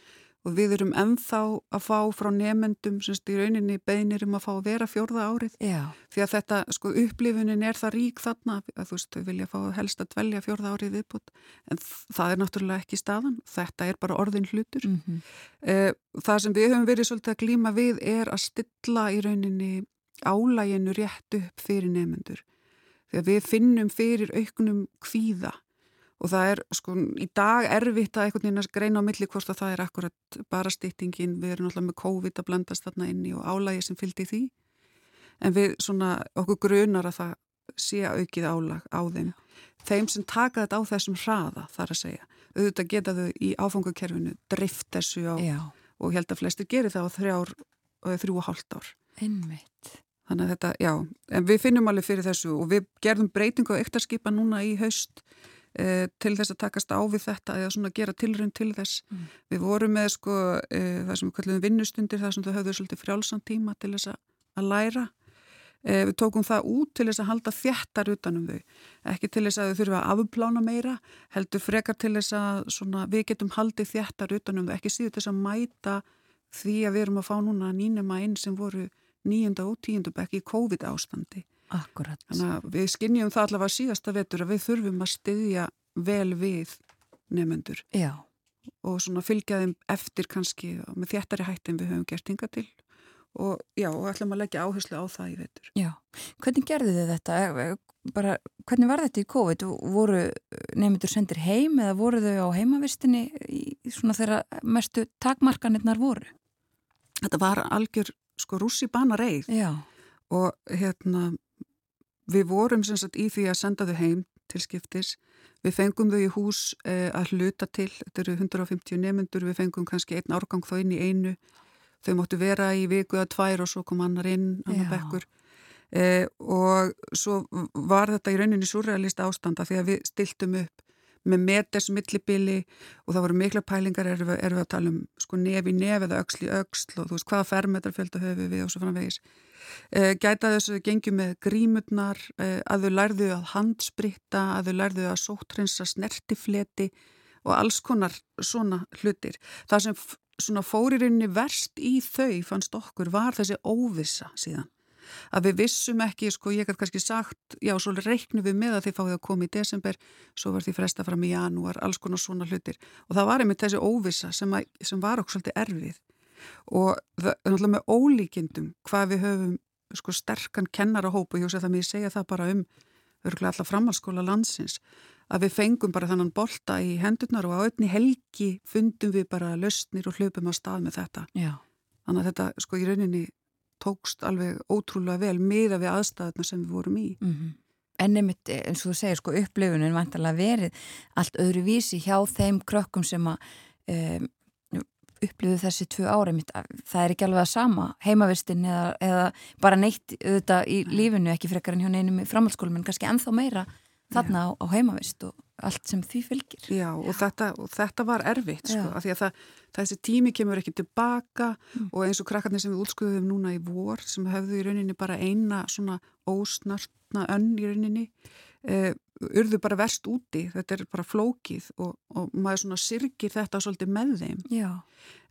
Og við erum ennþá að fá frá nefendum sem í rauninni beinir um að fá að vera fjórða árið. Já, því að þetta, sko, upplifunin er það rík þarna að þú veist, þau vilja fá helst að dvelja fjórða árið viðbútt en það er náttúrulega ekki staðan, þetta er bara orðin hlutur. Mm Eh, Það sem við höfum verið svolítið að glíma við er að stilla í rauninni álæginu rétt upp fyrir nefnendur. Þegar við finnum fyrir auknum kvíða og það er sko í dag erfitt að einhvern veginn að greina á milli hvort að það er akkurat bara styttingin, við erum alltaf með COVID að blandast þarna inni og álægi sem fylgdi því. En við svona okkur grunar að það sé aukið álag á þeim. Þeim sem taka þetta á þessum hraða þar að segja. Auðvitað geta þau í áfangakerfinu drift þessu á já, og held að flestir gerir það á þrjár og þrjú og hálft ár. einmitt. Þannig að þetta, já, en við finnum alveg fyrir þessu og við gerðum breytingu á ektarskipa núna í haust eh, til þess að takast á við þetta eða svona gera tilrönd til þess. Mm. Við vorum með sko eh, það sem við kallum vinnustundir, það sem þau höfðu svolítið frjálsan tíma til þess að, læra. Eh, við tókum það út til þess að halda þjættar utanum þau. Ekki til þess að þau þurfa að afplána meira, heldur frekar til þess að svona, við getum haldið þjættar utanum þau, ekki síður til þess að mæta því að við erum að fá núna nýnema inn sem voru nýjunda og tíundu bekk í COVID ástandi. Akkurat. Þannig að við skinnjum það allavega síðasta vetur að við þurfum að styðja vel við nefnendur. Já, og svona fylgja þeim eftir kannski með þjættari hættin við höfum gert hinga til og já, og ætlum að leggja áherslu á það í vetur. Já, hvernig gerðu þið þetta? Bara, hvernig var þetta í COVID? Voru nefndur sendir heim eða voru þau á heimavistinni í svona þeirra mestu takmarkanirnar voru? Þetta var algjör sko rússi bana reið Já. Og hérna við vorum sem sagt í því að senda þau heim til skiptis. Við fengum þau í hús eh, að hluta til, þetta eru 150 nefnendur, við fengum kannski einn árgang þá inn í einu. Þau móttu vera í viku eða tvær og svo kom annar inn, annar bekkur. Eh, og svo var þetta í rauninni surrealist ástanda því að við stiltum upp með metes millibili og það voru mikla pælingar erum við, er við að tala um sko nefi nef eða öxl í öxl og þú veist hvaða fermetrafjölda höfum við og svo framvegis. Eh, gæta þess að þau gengjum með grímurnar eh, að þau lærðu að handspritta að þau lærðu að sóttrensa snertifleti og alls konar svona hlutir. Það sem svona fóririnni verst í þau fannst okkur var þessi óvissa síðan að við vissum ekki, sko ég hef kannski sagt já, svo reiknum við með að þið fáið að koma í desember, svo var því fresta fram í janúar alls konar svona hlutir og það var einmitt þessi óvissa sem, að, sem var okkur svolítið erfið og það er náttúrulega með ólíkindum hvað við höfum sko sterkan kennarahóp og ég sé það mér segja það bara um örgulega alla framhalskóla landsins að við fengum bara þannan bolta í hendurnar og á öllni helgi fundum við bara löstnir og hljöpum á stað með þetta. Já. Þannig að þetta sko í rauninni tókst alveg ótrúlega vel miða við aðstæðuna sem við vorum í. Mm -hmm. En nefnitt eins og þú segir sko upplifunin vantarlega verið allt öðru vísi hjá þeim krökkum sem að um, upplifu þessi tvö ári mitt. Það er ekki alveg að sama heimavistin eða, eða bara neitt auðvitað í lífinu ekki frekar en hjá neinum í framhaldsskólum en kannski enþá meira þarna á, á heimavist og allt sem því fylgir. Já, og, Þetta, og þetta var erfitt sko, af því að það, þessi tími kemur ekki tilbaka mm. og eins og krakkarnir sem við útskuðum núna í vor sem hefðu í rauninni bara eina svona ósnartna önn í rauninni eh, urðu bara verst úti, þetta er bara flókið og, og maður svona sirgir þetta svolítið með þeim. Já.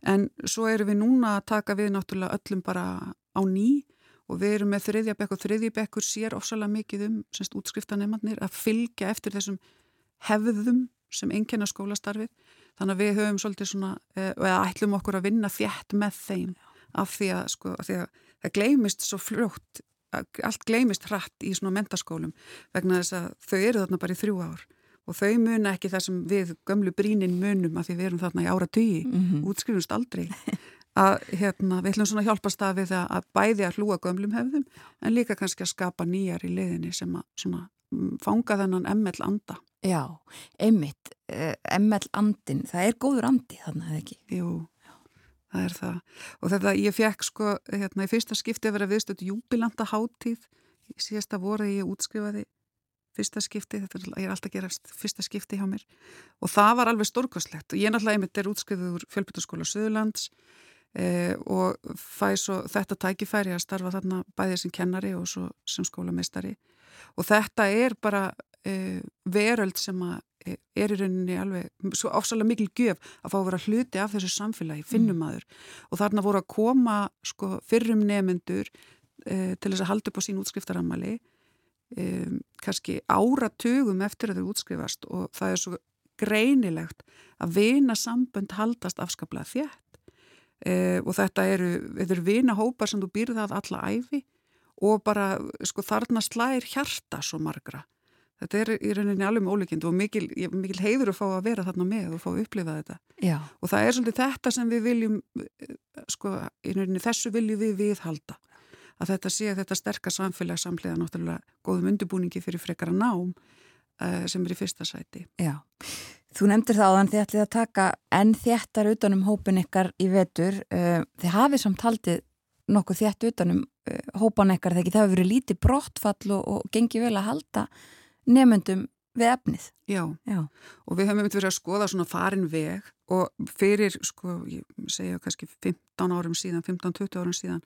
En svo erum við núna að taka við náttúrulega öllum bara á ný og við erum með þriðjabekk og þriðjabekkur sér ofsalega mikið um semst útskriftanemannir að fylgja eftir þessum hefðum sem enkenna skólastarfið. Þannig að við höfum svolítið svona eh, eða ætlum okkur að vinna þjætt með þeim af því að, sko, af því að það gleimist svo fljótt allt gleimist hratt í svona mentaskólum vegna þess að þau eru þarna bara í þrjú ár. Og þau muna ekki það sem við gömlu brínin munum að því við erum þarna í ára tugi mm -hmm. útskrifumst aldrei að hérna, við ætlum svona að við að bæði að hlúa gömlum hefðum en líka kannski að skapa nýjar í liðinni sem að svona, mm, fanga þennan ML anda. Já, einmitt, eh, ML andin, það er góður andi þannig að ekki. Jú, það er það. Og þetta ég fekk sko hérna í fyrsta skipti að vera viðstöld júbilanda háttíð, síðasta voru ég útskrifaði fyrsta skipti, þetta er alltaf gerast fyrsta skipti hjá mér og það var alveg stórkoslegt og ég náttúrulega einmitt er útskriðið úr fjölbyttarskóla Suðurlands Eh, og fæ svo þetta tækifæri að starfa þarna bæðið sem kennari og svo sem skólameistari. Og þetta er bara eh, veröld sem að eh, er í rauninni alveg svo ofsalega mikil gjöf að fá að vera hluti af þessu samfélagi, finnum aður mm. og þarna voru að koma sko, fyrrum nefnendur eh, til þess að halda upp á sín útskriftarammali eh, kannski áratugum eftir að þau útskrifast. Og það er svo greinilegt að vina sambönd haldast afskaplega þjætt e, og þetta eru, þetta eru vinahópar sem þú býrðað alla æfi og bara sko þarna slæðir hjarta svo margra. Þetta er í rauninni alveg með ólíkind og mikil, mikil heiður að fá að vera þarna með og fá að upplifa þetta. Já. Og það er svolítið þetta sem við viljum, sko, í rauninni þessu viljum við viðhalda. Að þetta sé að þetta sterkar samfélag samlega náttúrulega góðum undirbúningi fyrir frekara nám uh, sem er í fyrsta sæti. Já. Þú nefndir það áðan þið ætlið að taka enn þéttar utanum hópin ykkar í vetur. Eh, þið hafið samt haldið nokkuð þétt utanum eh, hópan ykkar þegar það hefur verið lítið brottfall og, og gengið vel að halda nefnendum við efnið. Já. Já, og við höfum verið að skoða svona farin veg og fyrir, sko, ég segja kannski 15 árum síðan, 15-20 árum síðan,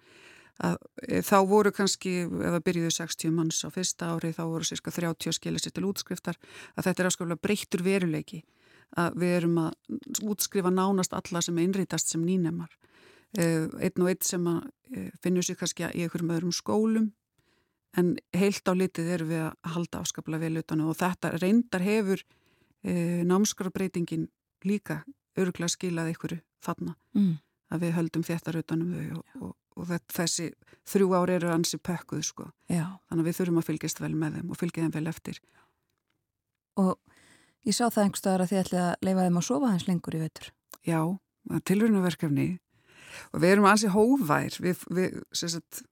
að e, þá voru kannski, ef það byrjuði 60 manns á fyrsta ári, þá voru cirka 30 skilir sér til útskriftar, að þetta er afskaplega breyttur veruleiki að við erum að útskrifa nánast alla sem innrítast sem nýnemar. Eh, einn og einn sem eh, finnur sér kannski í einhverjum öðrum skólum en heilt á litið erum við að halda afskaplega vel utan og þetta reyndar hefur e, námskrafbreytingin líka örgla skilað ykkur þarna mm. Að við höldum þetta rautanum þau og, og, og þetta, þessi þrjú ári eru ansi pökkuð sko. Já. Þannig að við þurfum að fylgjast vel með þeim og fylgja þeim vel eftir. Og ég sá það einhverstaðar að þið ætlið að leifa þeim að sofa hans lengur í veitur. Já, tilrunaverkefni og við erum ansi hóvær. Við, við sagt,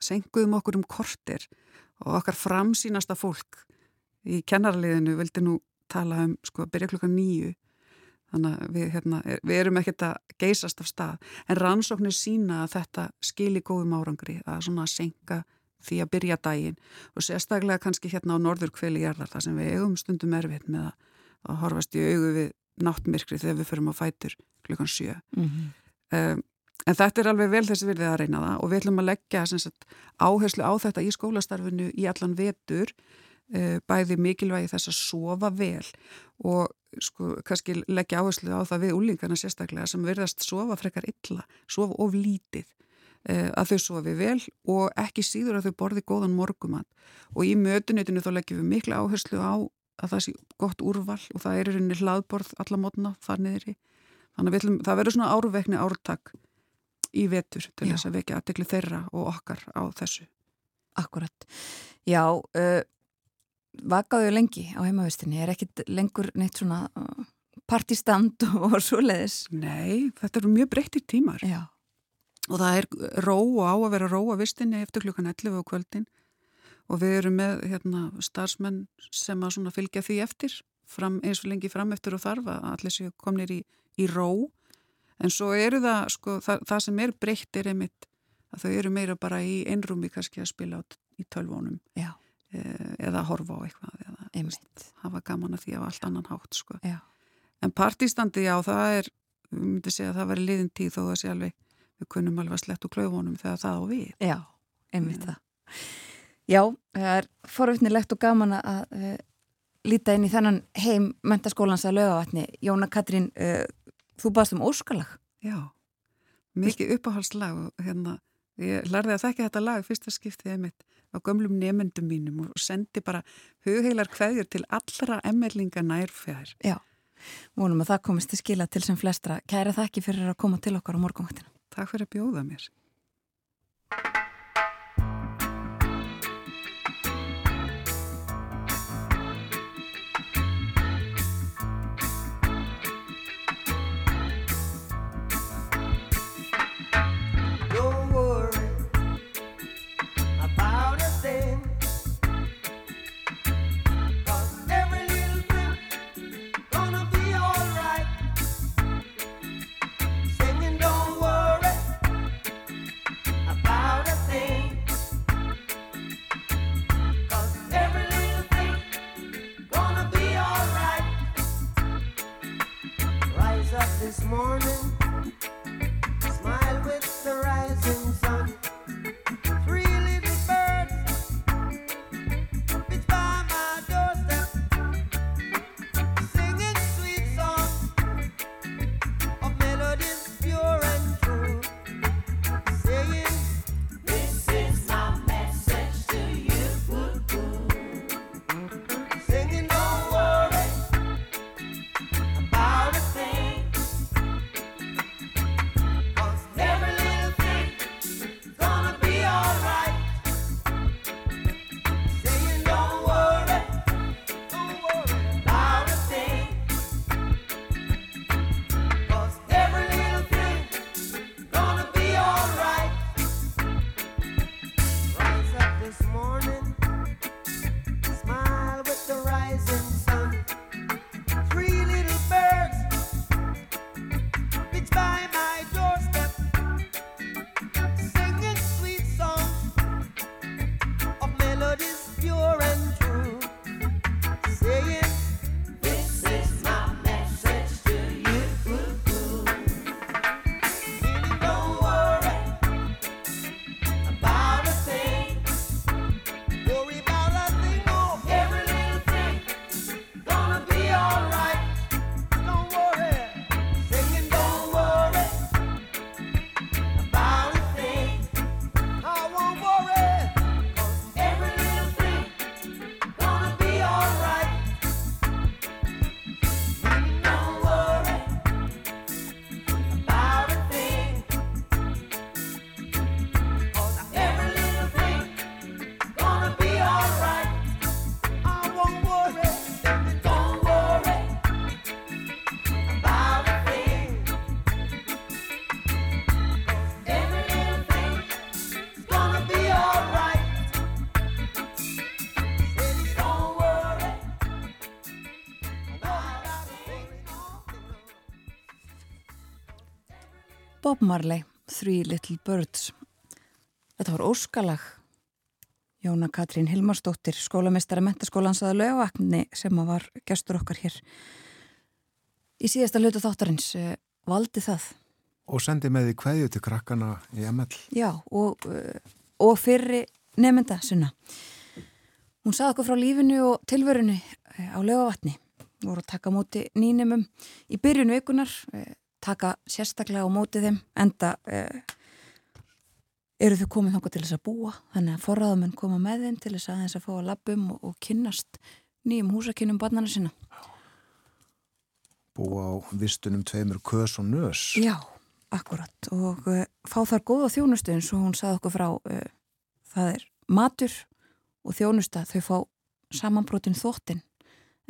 senguðum okkur um kortir og okkar framsýnasta fólk í kennarliðinu vildi nú tala um sko að byrja klukka nýju þannig að við, hérna, við erum ekkert að geysast af stað. En rannsóknir sína að þetta skilir góðum árangri að svona að senka því að byrja daginn. Og sérstaklega kannski hérna á norður kveli jarðar þar sem við eigum stundum erfitt með að, að horfast í augu við náttmirkri þegar við förum að fætur klukkan sjö. Mm -hmm. um, en þetta er alveg vel þessi virðið að reyna það. Og við ætlum að leggja sagt, áherslu á þetta í skólastarfinu í allan vetur. uh, bæði mikilvægi þess að sofa vel og sko kannski leggja áherslu á það við úlingarna sérstaklega sem verðast sofa frekar illa, sofa of lítið uh, að þau sofi vel og ekki síður að þau borði góðan morgumann og í mötunitinu þá leggjum við mikla áherslu á að það sé gott úrval og það er í rauninni hlaðborð alla mótna þar niðri þannig að ætlum, það verður svona áruvekni ártak í vetur til Já. þess að vekja aðtekli þeirra og okkar á þessu. Akkurat. Já, uh, vakaðu lengi á heimavistinni, er ekkit lengur neitt svona uh, partistand og svoleiðis. Nei, þetta eru mjög breyttir tímar. Já, og það er ró á að vera ró að vistinni eftir klukkan 11 á kvöldin. Og við erum með hérna, starfsmenn sem að fylgja því eftir fram, eins og lengi fram eftir og þarf að allir séu komnir í, í ró. En svo eru það, sko, það, það sem er breytt er einmitt að þau eru meira bara í einrúmi kannski að spila á, í tölvónum já, eða horfa á eitthvað eða einmitt. hafa gaman að því af allt annan hátt sko. Já. en partistandi já það er við myndum segja að það væri liðin tíð þó að sé alveg við kunnum alveg að slett úr klaufunum þegar það á við Já, einmitt Já. það. Já, það er forvittnilegt og gaman að uh, líta inn í þennan heim mentaskólans að lögavatni. Jóna Katrín, uh, þú baðst um óskalag. já, mikið uppáhaldslag hérna ég lærði að þekka þetta lag fyrsta skiptið einmitt á gömlum nemyndum mínum og sendi bara hugheilar kveðjur til allra emmerlinga nærfjær Já, vonum að það komist til skila til sem flestra. Kæra þakki fyrir að koma til okkar á morgunvaktina. Takk fyrir að bjóða mér this morning. Marley, Three Little Birds. Þetta var óskalag. Jóna Katrín Hilmarsdóttir, skólamestara mentaskólans að lögavakni sem var gestur okkar hér. Í síðasta hlutu þáttarins uh, valdi það. Og sendi með því kveðju til krakkana í ML. Já, og, uh, og fyrri nefnda sunna. Hún saði okkur frá lífinu og tilverunu uh, á lögavatni. voru að taka móti nýnumum í byrjun vikunar, taka sérstaklega á móti þeim, enda uh, eru þau komið þangað til þess að búa, þannig að forraðamenn koma með þeim til þess að þess að fá að lappum og, og kynnast nýjum húsakinnum barnana sinna. Búa á vistunum tveimur kös og nös. Já, akkurat og uh, fá þar góða þjónustu eins og hún saði okkur frá uh, það er matur og þjónusta þau fá samanbrotin þóttin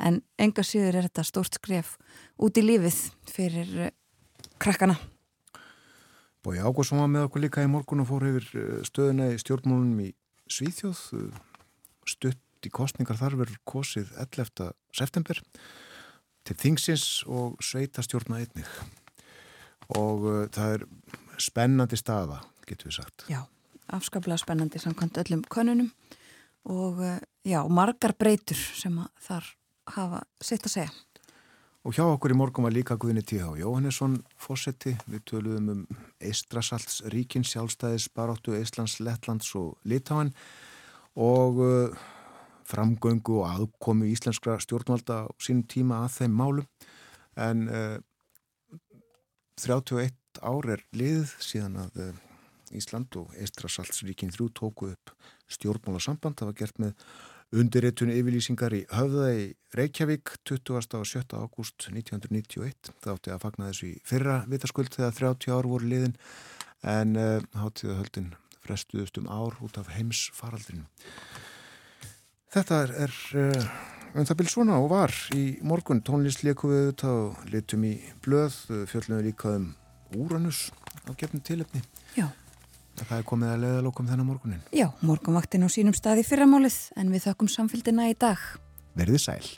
en enga síður er þetta stórt skref út í lífið fyrir uh, krakkana. Bói Ágúrsson var með okkur líka í morgun og fór yfir eh, stöðuna í stjórnmálunum í Svíþjóð. eh, Stutt í kostningar þar verður kosið 11. september til þingsins og sveita stjórna einnig. Og uh, það er spennandi staða, getur við sagt. Já, afskaplega spennandi samkvæmt öllum konunum og já, margar breytur sem þar hafa sitt að segja. Og hjá okkur í morgun var líka Guðni T.H. Jóhannesson fósetti. Við töluðum um Eistrasalts ríkin, sjálfstæðis, baróttu, Eistlands, Lettlands og Litáin og uh, framgöngu og aðkomu íslenskra stjórnvalda á sínum tíma að þeim málum. En uh, 31 ár er liðið síðan að uh, Ísland og Eistrasalts ríkin þrjú tóku upp stjórnmálasamband. Það var gert með undirritun yfirlýsingar í höfða í Reykjavík 20. og 7. ágúst 1991. Það átti að fagna þessu í fyrra vitaskuld þegar 30 ár voru liðin en uh, hátíða höldin frestuðust um ár út af heims faraldrinu. Þetta er, er uh, um það byrj svona og var í morgun tónlist leikum við þetta og litum í blöð, fjöllum við líka um Úranus á gefnum tilöfni. Já. Það er komið að leiðalokum þennan morgunin. Já, morgunvaktin á sínum stað í fyrramálið en við þakkum samfélgina í dag. Verðið sæl.